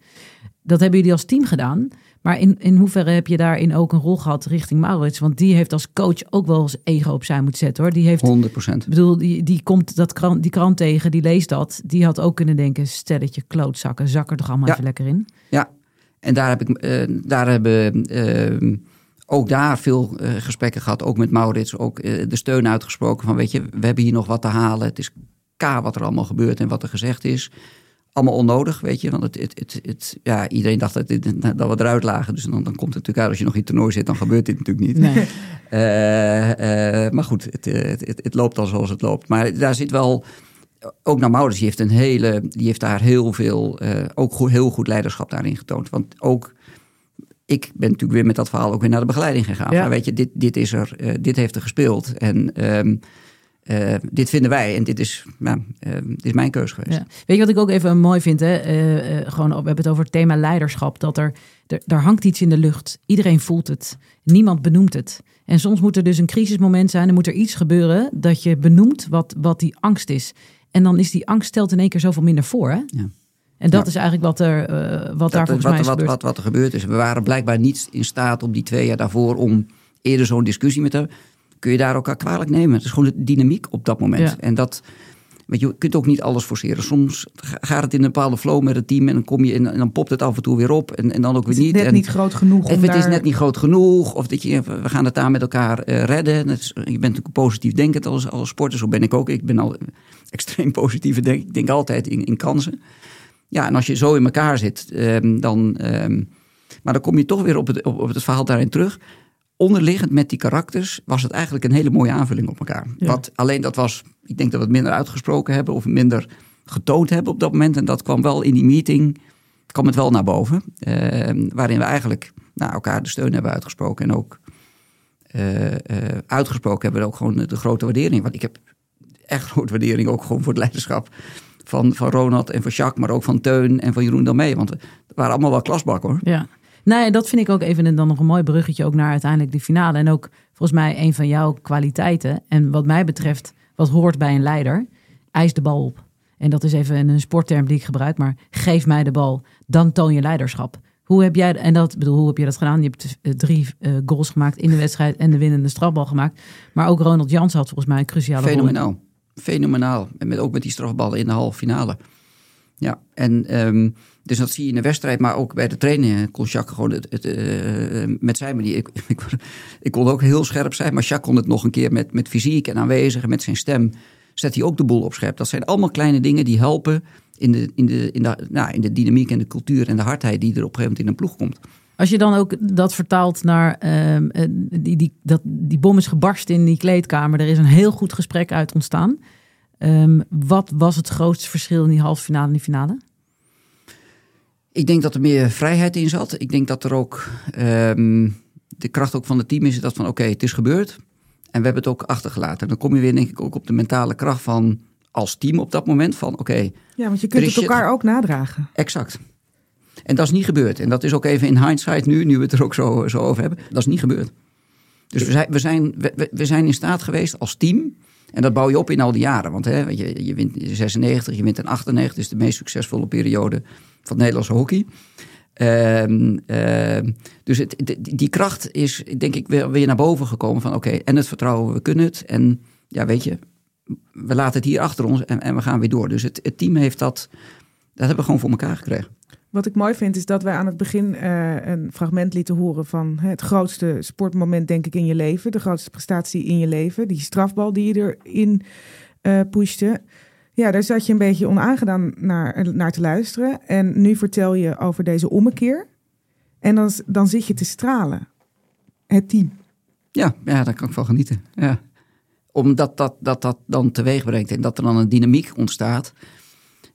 Dat hebben jullie als team gedaan. Maar in, in hoeverre heb je daarin ook een rol gehad richting Maurits? Want die heeft als coach ook wel eens ego opzij moeten zetten hoor. Die heeft 100 procent. Ik bedoel, die, die komt dat krant, die krant tegen, die leest dat. Die had ook kunnen denken, stelletje klootzakken, zak er toch allemaal Ja. even lekker in. Ja, en daar, heb ik, eh, daar hebben eh, ook daar veel eh, gesprekken gehad. Ook met Maurits, ook de steun uitgesproken van weet je, we hebben hier nog wat te halen. Het is K wat er allemaal gebeurt en wat er gezegd is. Allemaal onnodig, weet je. Want het, het, het, het- ja, iedereen dacht dat, dit, dat we eruit lagen. Dus dan, dan komt het natuurlijk uit als je nog in het toernooi zit, dan gebeurt dit natuurlijk niet. Nee. Eh, eh, maar goed, het, eh, het, het, het loopt al zoals het loopt. Maar daar zit wel. Ook naar Maurits, die heeft, een hele, die heeft daar heel veel, ook goed, heel goed leiderschap daarin getoond. Want ook, ik ben natuurlijk weer met dat verhaal ook weer naar de begeleiding gegaan. Ja. Maar weet je, dit, dit is er, dit heeft er gespeeld. En ehm, eh, dit vinden wij en dit is, nou, eh, dit is mijn keuze geweest. Ja. Weet je wat ik ook even mooi vind? Hè? Eh, gewoon, we hebben het over het thema leiderschap. Dat er, er, daar hangt iets in de lucht. Iedereen voelt het. Niemand benoemt het. En soms moet er dus een crisismoment zijn. Er moet er iets gebeuren dat je benoemt wat, wat die angst is. En dan is die angst stelt in één keer zoveel minder voor. Hè? Ja. En dat Ja. is eigenlijk wat er, wat daar volgens wat, mij is wat, gebeurd. wat, wat er gebeurd is. We waren blijkbaar niet in staat om die twee jaar daarvoor om eerder zo'n discussie met te hebben. Kun je daar elkaar kwalijk nemen? Het is gewoon de dynamiek op dat moment. Ja. En dat, weet je, je kunt ook niet alles forceren. Soms ga- gaat het in een bepaalde flow met het team en dan kom je in, en dan popt het af en toe weer op en, en dan ook Het weer is niet. net en, niet groot genoeg het is net niet groot genoeg. Of dat je, we gaan het daar met elkaar eh, redden. Is, je bent natuurlijk positief denkend als, als sporter. Zo ben ik ook. Ik ben al extreem positief. Denk, ik denk altijd in, in kansen. Ja, en als je zo in elkaar zit, ehm, dan. ehm, maar dan kom je toch weer op het, op, op het verhaal daarin terug. Onderliggend met die karakters was het eigenlijk een hele mooie aanvulling op elkaar. Ja. Wat, alleen dat was, ik denk dat we het minder uitgesproken hebben of minder getoond hebben op dat moment. En dat kwam wel in die meeting, kwam het wel naar boven. Ehm, waarin we eigenlijk nou, elkaar de steun hebben uitgesproken. En ook eh, eh, uitgesproken hebben we ook gewoon de grote waardering. Want ik heb echt grote waardering ook gewoon voor het leiderschap van, van Ronald en van Jacques, maar ook van Teun en van Jeroen Damee. Want we waren allemaal wel klasbak hoor. Ja. Ja, dat vind ik ook even en dan nog een mooi bruggetje ook naar uiteindelijk de finale. En ook volgens mij een van jouw kwaliteiten. En wat mij betreft, wat hoort bij een leider, eis de bal op. En dat is even een sportterm die ik gebruik, maar geef mij de bal, dan toon je leiderschap. Hoe heb jij, en dat bedoel, hoe heb je dat gedaan? Je hebt eh, drie eh, goals gemaakt in de wedstrijd en de winnende strafbal gemaakt. Maar ook Ronald Jans had volgens mij een cruciale rol. Fenomenaal. Fenomenaal. En met, ook met die strafballen in de halve finale. Ja, en ehm, dus dat zie je in de wedstrijd, maar ook bij de training kon Jacques gewoon het, eh, met zijn manier. Ik, ik, ik kon ook heel scherp zijn, maar Jacques kon het nog een keer met, met fysiek en aanwezig en met zijn stem. Zet hij ook de boel op scherp. Dat zijn allemaal kleine dingen die helpen in de, in de, in de, nou, in de dynamiek en de cultuur en de hardheid die er op een gegeven moment in een ploeg komt. Als je dan ook dat vertaalt naar ehm, eh, die, die, dat, die bom is gebarsten in die kleedkamer. Er is een heel goed gesprek uit ontstaan. Ehm, wat was het grootste verschil in die halve finale en die finale? Ik denk dat er meer vrijheid in zat. Ik denk dat er ook ehm, de kracht ook van het team is dat van oké, het is gebeurd. En we hebben het ook achtergelaten. En dan kom je weer denk ik ook op de mentale kracht van als team op dat moment van oké, Ja, want je kunt het elkaar ook nadragen. exact. En dat is niet gebeurd. En dat is ook even in hindsight nu, nu we het er ook zo, zo over hebben. Dat is niet gebeurd. Dus we zijn, we, zijn, we- we zijn in staat geweest als team. En dat bouw je op in al die jaren. Want hè, je, je wint in 96, je wint in 98. is de meest succesvolle periode van Nederlandse hockey. Ehm, ehm, dus het, die, die kracht is, denk ik, weer, weer naar boven gekomen. Van oké, en het vertrouwen, we kunnen het. En ja, weet je, we laten het hier achter ons en, en we gaan weer door. Dus het, het team heeft dat, dat hebben we gewoon voor elkaar gekregen. Wat ik mooi vind is dat wij aan het begin eh, een fragment lieten horen van hè, het grootste sportmoment denk ik in je leven. De grootste prestatie in je leven. Die strafbal die je erin eh pushte. Ja, daar zat je een beetje onaangedaan naar, naar te luisteren. En nu vertel je over deze ommekeer. En dan, dan zit je te stralen. Het team. Ja, ja, daar kan ik van genieten. Ja. Omdat dat, dat dat dan teweeg brengt en dat er dan een dynamiek ontstaat.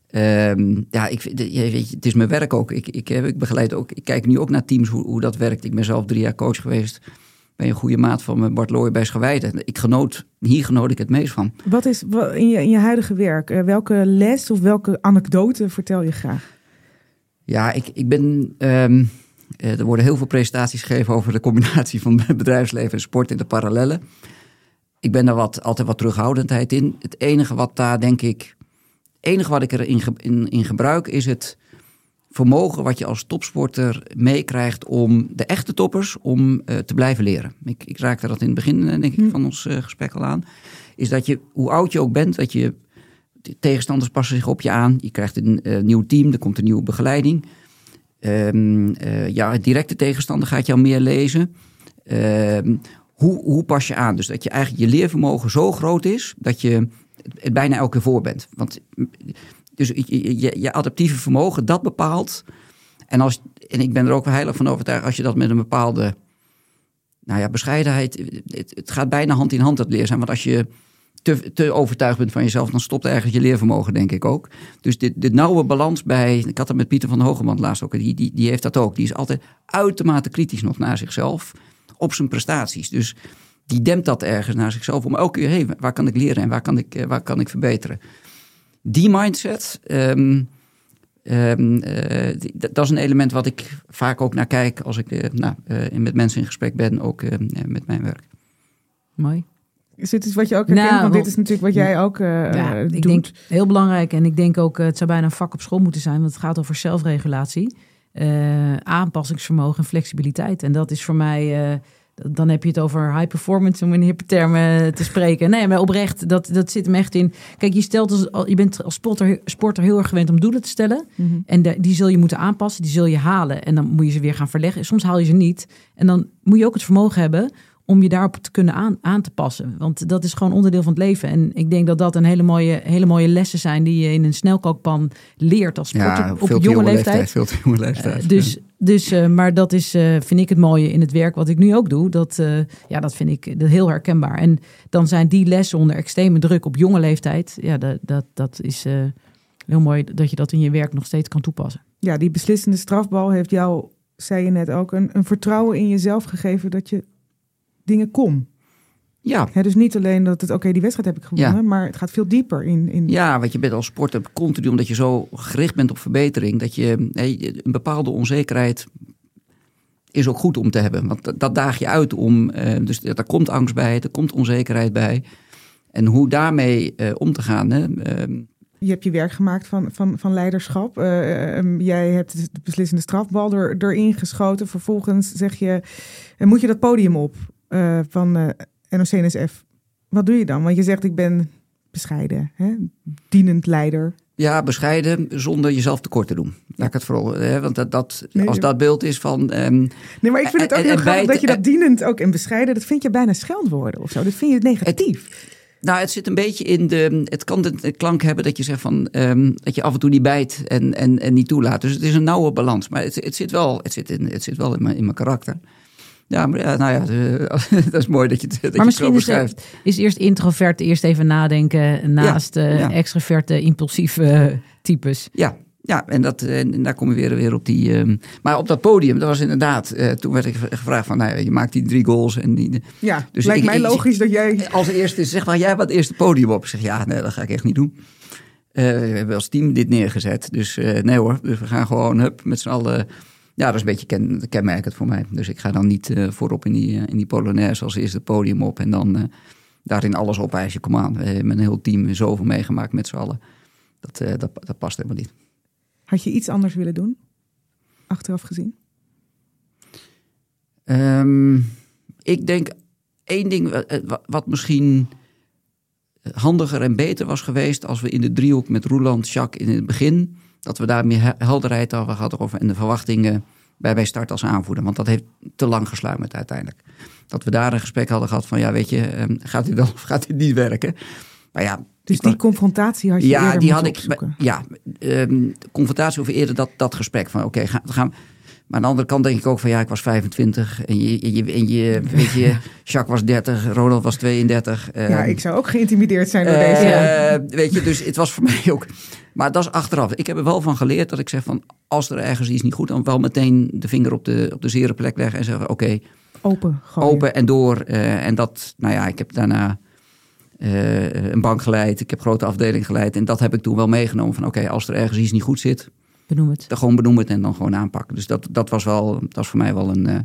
Ehm, ja, ik, weet je, het is mijn werk ook. Ik, ik, heb- ik begeleid ook. Ik kijk nu ook naar teams hoe, hoe dat werkt. Ik ben zelf drie jaar coach geweest. Ben een goede maat van me, Bart Looy bij Schawijde. Ik genoot, hier genoot ik het meest van. Wat is in je, in je huidige werk? eh, welke les of welke anekdote vertel je graag? Ja, ik, ik ben. ehm, eh, er worden heel veel presentaties gegeven over de combinatie van bedrijfsleven en sport in de parallellen. Ik ben daar wat, altijd wat terughoudendheid in. Het enige wat daar denk ik. Enige wat ik erin in, in gebruik is het vermogen wat je als topsporter meekrijgt om de echte toppers om eh, te blijven leren. Ik, ik raakte dat in het begin eh, denk ik van ons eh, gesprek al aan. Is dat je, hoe oud je ook bent, dat je de tegenstanders passen zich op je aan. Je krijgt een nieuw team, er komt een nieuwe begeleiding. Ehm, eh, ja, directe tegenstander gaat jou meer lezen. Ehm, hoe, hoe pas je aan? Dus dat je eigenlijk je leervermogen zo groot is dat je het bijna elke keer voor bent. Want dus je, je, adaptieve vermogen, dat bepaalt. En, als, en ik ben er ook heilig van overtuigd, als je dat met een bepaalde nou ja, bescheidenheid. Het, gaat bijna hand in hand dat leer zijn. Want als je te, te overtuigd bent van jezelf, dan stopt eigenlijk je leervermogen, denk ik ook. Dus de, nauwe balans bij. Ik had het met Pieter van Hogeband laatst ook. Die, die, die heeft dat ook. Die is altijd uitermate kritisch nog naar zichzelf. Op zijn prestaties. Dus die dempt dat ergens naar zichzelf. Om elke keer, hey, waar kan ik leren en waar kan ik, eh, waar kan ik verbeteren? Die mindset. ehm, ehm, eh, die- dat is een element wat ik vaak ook naar kijk als ik eh, nou, eh, met mensen in gesprek ben, ook eh, met mijn werk. Mooi. Is dit iets wat je ook herkent? Nou, Want dit is natuurlijk wat jij ook eh Ja, eh, ik doet. denk heel belangrijk. En ik denk ook, het zou bijna een vak op school moeten zijn, want het gaat over zelfregulatie, eh, aanpassingsvermogen en flexibiliteit. En dat is voor mij, eh, dan heb je het over high performance, om in hippe termen te spreken. Nee, maar oprecht, dat, dat zit hem echt in. Kijk, je, stelt als, je bent als sporter, sporter heel erg gewend om doelen te stellen. Mhm. En de- die zul je moeten aanpassen, die zul je halen. En dan moet je ze weer gaan verleggen. Soms haal je ze niet. En dan moet je ook het vermogen hebben om je daarop te kunnen aan, aan te passen. Want dat is gewoon onderdeel van het leven. En ik denk dat dat een hele mooie, hele mooie lessen zijn die je in een snelkookpan leert als sporter Ja, op te jonge leeftijd. Veel te jonge leeftijd. Eh, dus, dus, eh, maar dat is, eh, vind ik het mooie in het werk wat ik nu ook doe. Dat, eh, ja, dat vind ik heel herkenbaar. En dan zijn die lessen onder extreme druk op jonge leeftijd. Ja, dat, dat, dat is heel mooi dat je dat in je werk nog steeds kan toepassen. Ja, die beslissende strafbal heeft jou, zei je net ook, een, een vertrouwen in jezelf gegeven dat je dingen kon. Ja, Hè, dus niet alleen dat het, oké, die wedstrijd heb ik gewonnen, Ja. maar het gaat veel dieper in. in Ja, want je bent als sporter continu, omdat je zo gericht bent op verbetering, dat je een bepaalde onzekerheid is ook goed om te hebben. Want dat, dat daag je uit om, eh, dus daar komt angst bij, er komt onzekerheid bij. En hoe daarmee eh, om te gaan. Hè, ehm, Je hebt je werk gemaakt van, van, van leiderschap. Eh, ehm, jij hebt de beslissende strafbal er, erin geschoten. Vervolgens zeg je, moet je dat podium op van NOC-NSF. Wat doe je dan? Want je zegt, ik ben bescheiden, hè? dienend leider. ja, bescheiden zonder jezelf tekort te doen. Laat ik het vooral, hè, want dat, dat, Nee, als dat beeld is van. ehm, Nee, maar ik vind het ook En- heel en grappig dat je dat dienend ook en bescheiden, dat vind je bijna scheldwoorden of zo. Dat vind je negatief. Nou, het zit een beetje in de. Het kan de, de klank hebben dat je zegt van. ehm, dat je af en toe niet bijt en, en, en niet toelaat. Dus het is een nauwe balans. Maar het, het zit wel, het zit in, het zit wel in, mijn, in mijn karakter. Ja, maar ja, nou ja, eh, dat is mooi dat je, het- dat je maar het zo misschien het, is eerst introvert, eerst even nadenken. Naast eh, ja. extroverte, impulsieve eh, types. Ja, ja en, dat, eh, en daar kom je weer, weer op die. ehm, maar op dat podium, dat was inderdaad. eh, toen werd ik gevraagd van. Nou, ja, je maakt die drie goals. En die, Ja, Dus lijkt ik- mij ik- logisch dat jij... Als eerste zeg maar, jij wat eerste podium op. Ik zeg, ja, nee, dat ga ik echt niet doen. Eh, we hebben als team dit neergezet. Dus eh, nee hoor, dus we gaan gewoon hup, met z'n allen... Ja, dat is een beetje ken, kenmerkend voor mij. Dus ik ga dan niet eh, voorop in die, eh, in die Polonaise als eerste het podium op. En dan eh, daarin alles opeisen. Kom aan, we hebben een heel team zoveel meegemaakt met z'n allen. Dat, dat, dat past helemaal niet. Had je iets anders willen doen? Achteraf gezien? Ehm, ik denk één ding wa- wa- wat misschien handiger en beter was geweest als we in de driehoek met Roeland, Jacques in het begin, dat we daar meer he- helderheid hadden gehad over en de verwachtingen bij bij start als aanvoerder. Want dat heeft te lang gesluimerd uiteindelijk. Dat we daar een gesprek hadden gehad van ja, weet je, ehm, gaat dit wel of gaat dit niet werken? Maar ja, Dus die confrontatie had je ja, eerder die had ik. opzoeken. Ja, ehm, confrontatie over eerder dat, dat gesprek van oké, gaan, gaan. Maar aan de andere kant denk ik ook van ja, ik was 25 en je, en je, en je weet je, Jacques was 30, Ronald was 32. Ja, ehm, ik zou ook geïntimideerd zijn door eh, deze. Weet je, dus het was voor mij ook. Maar dat is achteraf. Ik heb er wel van geleerd dat ik zeg van als er ergens iets niet goed, dan wel meteen de vinger op de, op de zere plek leggen en zeggen oké, Open gooien. open en door. eh, en dat, nou ja, ik heb daarna eh, een bank geleid. Ik heb grote afdeling geleid. En dat heb ik toen wel meegenomen van oké, als er ergens iets niet goed zit, Benoem het. dan gewoon benoemen het en dan gewoon aanpakken. Dus dat, dat was wel, dat is voor mij wel een, eh,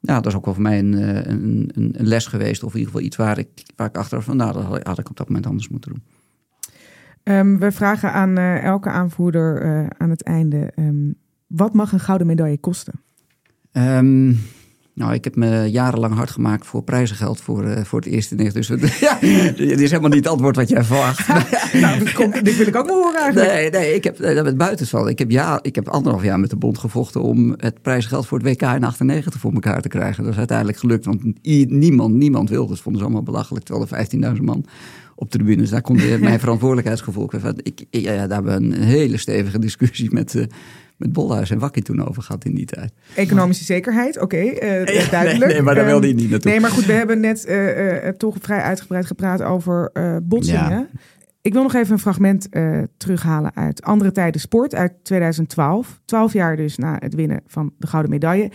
ja, dat is ook wel voor mij een, eh, een, een, een les geweest. Of in ieder geval iets waar ik, waar ik achteraf van, nou, dat had- had ik op dat moment anders moeten doen. Ehm, we vragen aan eh, elke aanvoerder eh, aan het einde: ehm, wat mag een gouden medaille kosten? Ehm, nou, ik heb me jarenlang hard gemaakt voor prijzengeld voor, eh, voor het eerste nicht. Dus het- ja, dit is helemaal niet het antwoord wat jij verwacht. nou, kom, dit wil ik ook wel horen eigenlijk. Nee, nee, ik heb eh, dat met buitenval. Ik heb, ja, ik heb anderhalf jaar met de bond gevochten om het prijsgeld voor het WK in 98 voor elkaar te krijgen. Dat is uiteindelijk gelukt, want niemand, niemand wilde. het. vonden ze allemaal belachelijk, terwijl er 15.000 man op de tribune. Dus daar komt weer mijn verantwoordelijkheidsgevoel. Ik- ja, daar hebben we een hele stevige discussie met, eh, met Bolhuis en Wakkie toen over gehad in die tijd. Economische zekerheid, oké, eh, Ja, duidelijk. nee, nee, maar daar Ehm, wilde hij niet naartoe. Nee, maar goed, we hebben net eh, eh, toch vrij uitgebreid gepraat over eh, botsingen. Ja. Ik wil nog even een fragment eh, terughalen uit Andere Tijden Sport uit 2012. Twaalf jaar dus na het winnen van de gouden medaille.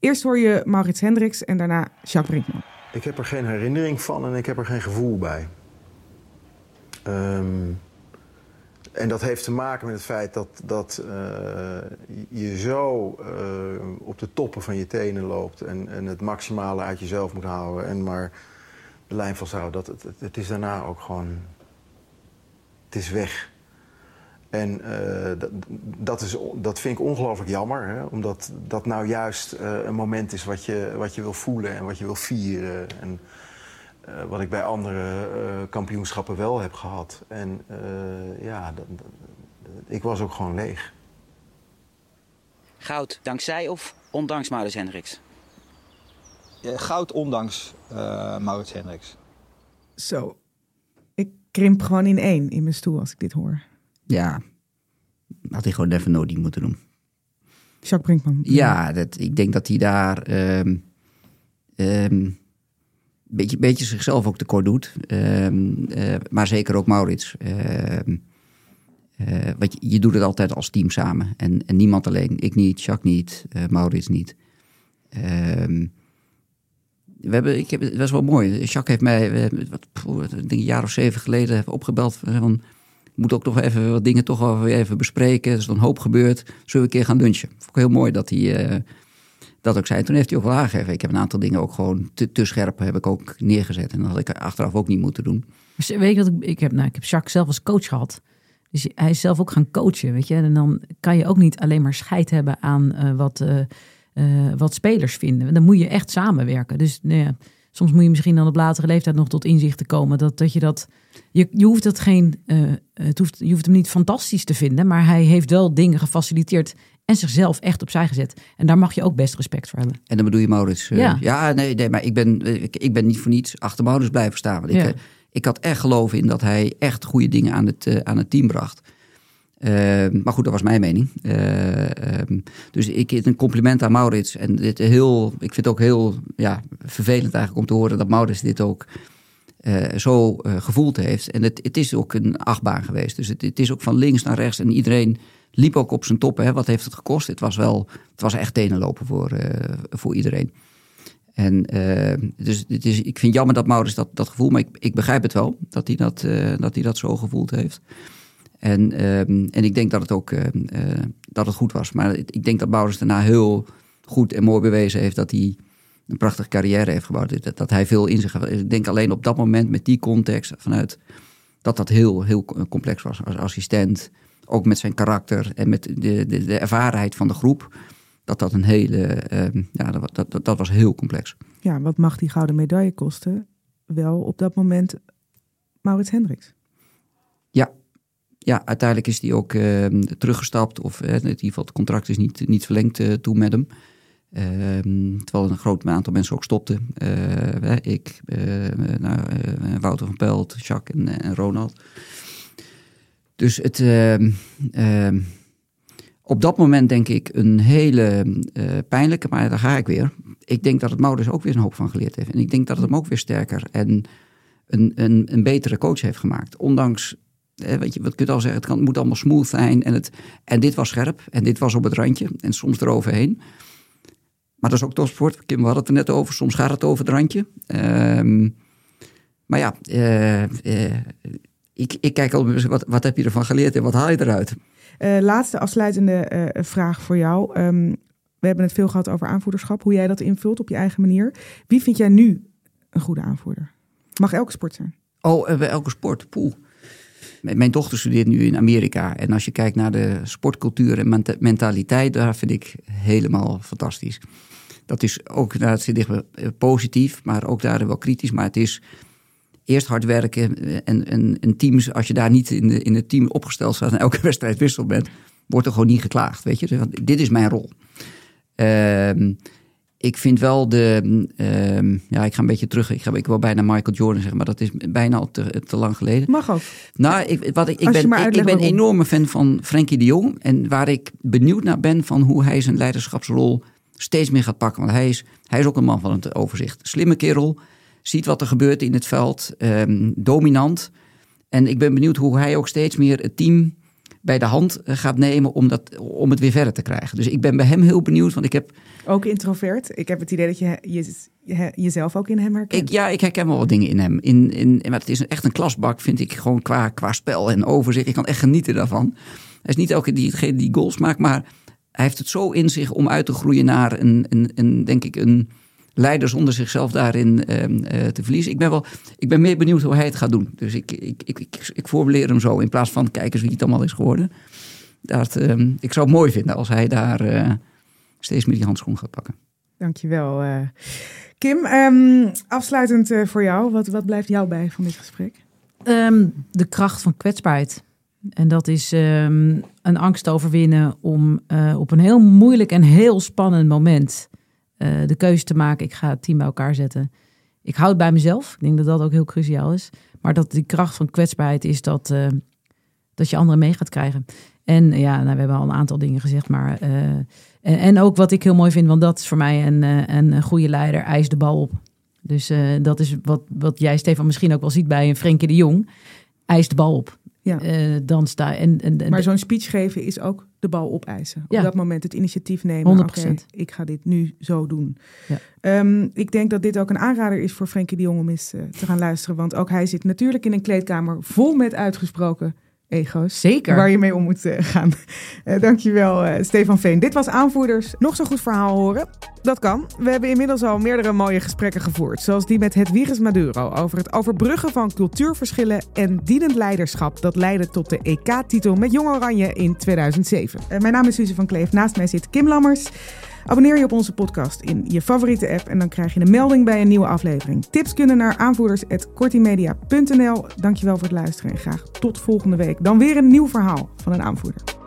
Eerst hoor je Maurits Hendricks en daarna Jacques Brinkman. Ik heb er geen herinnering van en ik heb er geen gevoel bij. Ehm, en dat heeft te maken met het feit dat, dat eh, je zo eh, op de toppen van je tenen loopt en, en het maximale uit jezelf moet houden en maar de lijn vasthouden. Dat, het, het is daarna ook gewoon... Het is weg. En uh, dat, dat, is, dat vind ik ongelooflijk jammer. Hè? Omdat dat nou juist een moment is wat je, wat je wil voelen en wat je wil vieren. En uh, wat ik bij andere kampioenschappen wel heb gehad. En ja, dat, ik was ook gewoon leeg. Goud dankzij of ondanks Maurits Hendricks? Ja, goud ondanks Maurits Hendricks. Zo. Ik krimp gewoon in één in mijn stoel als ik dit hoor. Ja, had hij gewoon never nooit moeten doen. Jacques Brinkman. Ja, dat, ik denk dat hij daar um, um, beetje, beetje zichzelf ook tekort doet. Um, uh, maar zeker ook Maurits. Uh, want je, je, doet het altijd als team samen. En, en niemand alleen. Ik niet, Jacques niet, uh, Maurits niet. we hebben, ik heb, het was wel mooi. Jacques heeft mij, wat, een jaar of zeven geleden, opgebeld. Van, moet ook nog even wat dingen toch even bespreken. Er is dan hoop gebeurd. Zullen we een keer gaan lunchen? Vond ik heel mooi dat hij dat ook zei. Toen heeft hij ook wel aangegeven. Ik heb een aantal dingen ook gewoon te, te scherp heb ik ook neergezet. En dat had ik achteraf ook niet moeten doen. Dus weet je wat ik, ik heb? Nou, ik heb Jacques zelf als coach gehad. Dus hij is zelf ook gaan coachen, weet je. En dan kan je ook niet alleen maar scheid hebben aan uh, wat, uh, uh, wat spelers vinden. Dan moet je echt samenwerken. Dus nou ja, soms moet je misschien dan op latere leeftijd nog tot inzicht te komen dat, dat je dat. Je, je hoeft dat geen. Het hoeft, je hoeft hem niet fantastisch te vinden, maar hij heeft wel dingen gefaciliteerd en zichzelf echt opzij gezet. En daar mag je ook best respect voor hebben. En dan bedoel je Maurits? Uh, ja. ja, nee, nee, maar ik ben, ik, ik, ben niet voor niets achter Maurits blijven staan. Want ik, Ja. uh, ik had echt geloof in dat hij echt goede dingen aan het, uh, aan het team bracht. Uh, maar goed, dat was mijn mening. Uh, um, dus ik een compliment aan Maurits. En dit heel, ik vind het ook heel ja, vervelend eigenlijk om te horen dat Maurits dit ook zo gevoeld heeft. En het, het, is ook een achtbaan geweest. Dus het, het, is ook van links naar rechts. En iedereen liep ook op zijn toppen. Hè. Wat heeft het gekost? Het was wel, het was echt tenenlopen voor, voor iedereen. En dus het is, ik vind jammer dat Maurits dat, dat gevoel, maar ik, ik begrijp het wel dat hij dat, dat, hij dat zo gevoeld heeft. En, um, en ik denk dat het ook uh, uh, dat het goed was. Maar ik denk dat Maurits daarna heel goed en mooi bewezen heeft dat hij een prachtige carrière heeft gebouwd. Dat, dat hij veel in zich heeft. Ik denk alleen op dat moment met die context vanuit dat dat heel, heel complex was als assistent. Ook met zijn karakter en met de, de, de ervarenheid van de groep. Dat dat een hele, uh, ja, dat, dat, dat was heel complex. Ja, wat mag die gouden medaille kosten? Wel op dat moment Maurits Hendricks. Ja, ja, uiteindelijk is hij ook uh, teruggestapt. Of uh, in ieder geval het contract is niet, niet verlengd uh, toen met hem. Uh, terwijl een groot aantal mensen ook stopten. ik, nou, Wouter van Pelt, Jacques en, en Ronald. Dus het, ehm, op dat moment denk ik een hele pijnlijke, maar daar ga ik weer. Ik denk dat het Maurits ook weer een hoop van geleerd heeft. En ik denk dat het hem ook weer sterker en een, een, een betere coach heeft gemaakt. Ondanks Weet je, wat kun je al zeggen? Het, kan, het moet allemaal smooth zijn. En, het, en dit was scherp. En dit was op het randje. En soms eroverheen. Maar dat is ook topsport. Kim, we hadden het er net over. Soms gaat het over het randje. Um, maar ja, uh, uh, ik, ik kijk al wat, wat heb je ervan geleerd en wat haal je eruit? Uh, laatste afsluitende vraag voor jou. Um, we hebben het veel gehad over aanvoerderschap. Hoe jij dat invult op je eigen manier. Wie vind jij nu een goede aanvoerder? Mag elke sport zijn? Oh, bij elke sport. Poeh. Mijn dochter studeert nu in Amerika. En als je kijkt naar de sportcultuur en mentaliteit, daar vind ik helemaal fantastisch. Dat is ook, nou, het zit positief, maar ook daar wel kritisch. Maar het is eerst hard werken en, en, en teams, als je daar niet in, de, in het team opgesteld staat en elke wedstrijd wissel bent, wordt er gewoon niet geklaagd. Weet je, Want dit is mijn rol. Uh, ik vind wel de. Uh, ja, ik ga een beetje terug. Ik, ga, ik wil bijna Michael Jordan zeggen, maar dat is bijna al te, te lang geleden. Mag ook. Nou, ik, wat, ik, ik ben, ik, ik ben een enorme fan van Frenkie de Jong. En waar ik benieuwd naar ben van hoe hij zijn leiderschapsrol steeds meer gaat pakken. Want hij is, hij is ook een man van het overzicht. Slimme kerel. Ziet wat er gebeurt in het veld. Um, dominant. En ik ben benieuwd hoe hij ook steeds meer het team bij de hand gaat nemen om, dat, om het weer verder te krijgen. Dus ik ben bij hem heel benieuwd, want ik heb... Ook introvert. Ik heb het idee dat je, je, je jezelf ook in hem herkent. Ik, ja, ik herken wel wat dingen in hem. In, in, maar het is echt een klasbak, vind ik, gewoon qua, qua spel en overzicht. Ik kan echt genieten daarvan. Hij is niet elke diegene die goals maakt, maar hij heeft het zo in zich om uit te groeien naar een, een, een denk ik, een, leider zonder zichzelf daarin ehm, eh, te verliezen. Ik ben, wel, ik ben meer benieuwd hoe hij het gaat doen. Dus ik, ik, ik, ik, ik formuleer hem zo in plaats van kijken wie het allemaal is geworden. Dat, ehm, ik zou het mooi vinden als hij daar eh, steeds meer die handschoen gaat pakken. Dankjewel. eh Kim, ehm, afsluitend eh, voor jou. Wat, wat blijft jou bij van dit gesprek? Ehm, de kracht van kwetsbaarheid. En dat is ehm, een angst overwinnen om eh, op een heel moeilijk en heel spannend moment de keuze te maken. Ik ga het team bij elkaar zetten. Ik hou het bij mezelf. Ik denk dat dat ook heel cruciaal is. Maar dat die kracht van kwetsbaarheid is dat, eh, dat je anderen mee gaat krijgen. En ja, nou, we hebben al een aantal dingen gezegd. Maar, eh, en, en ook wat ik heel mooi vind, want dat is voor mij een, eh, een goede leider, eist de bal op. Dus eh, dat is wat, wat jij, Stefan, misschien ook wel ziet bij een Frenkie de Jong. Eist de bal op. Ja. Eh, dan sta en, en, en Maar zo'n speech geven is ook de bal opeisen. Op Ja. dat moment het initiatief nemen. 100%. Oké, ik ga dit nu zo doen. Ja. Ehm, ik denk dat dit ook een aanrader is voor Frenkie de Jong om eens eh, te gaan luisteren. Want ook hij zit natuurlijk in een kleedkamer vol met uitgesproken ego's. Zeker. Waar je mee om moet eh, gaan. Eh dankjewel, eh Stefan Veen. Dit was Aanvoerders. Nog zo'n goed verhaal horen? Dat kan. We hebben inmiddels al meerdere mooie gesprekken gevoerd. Zoals die met Hedwiges Maduro over het overbruggen van cultuurverschillen en dienend leiderschap. Dat leidde tot de EK-titel met Jong Oranje in 2007. Eh, mijn naam is Suze van Kleef. Naast mij zit Kim Lammers. Abonneer je op onze podcast in je favoriete app en dan krijg je een melding bij een nieuwe aflevering. Tips kunnen naar aanvoerders.kortimedia.nl. Dankjewel voor het luisteren en graag tot volgende week. Dan weer een nieuw verhaal van een aanvoerder.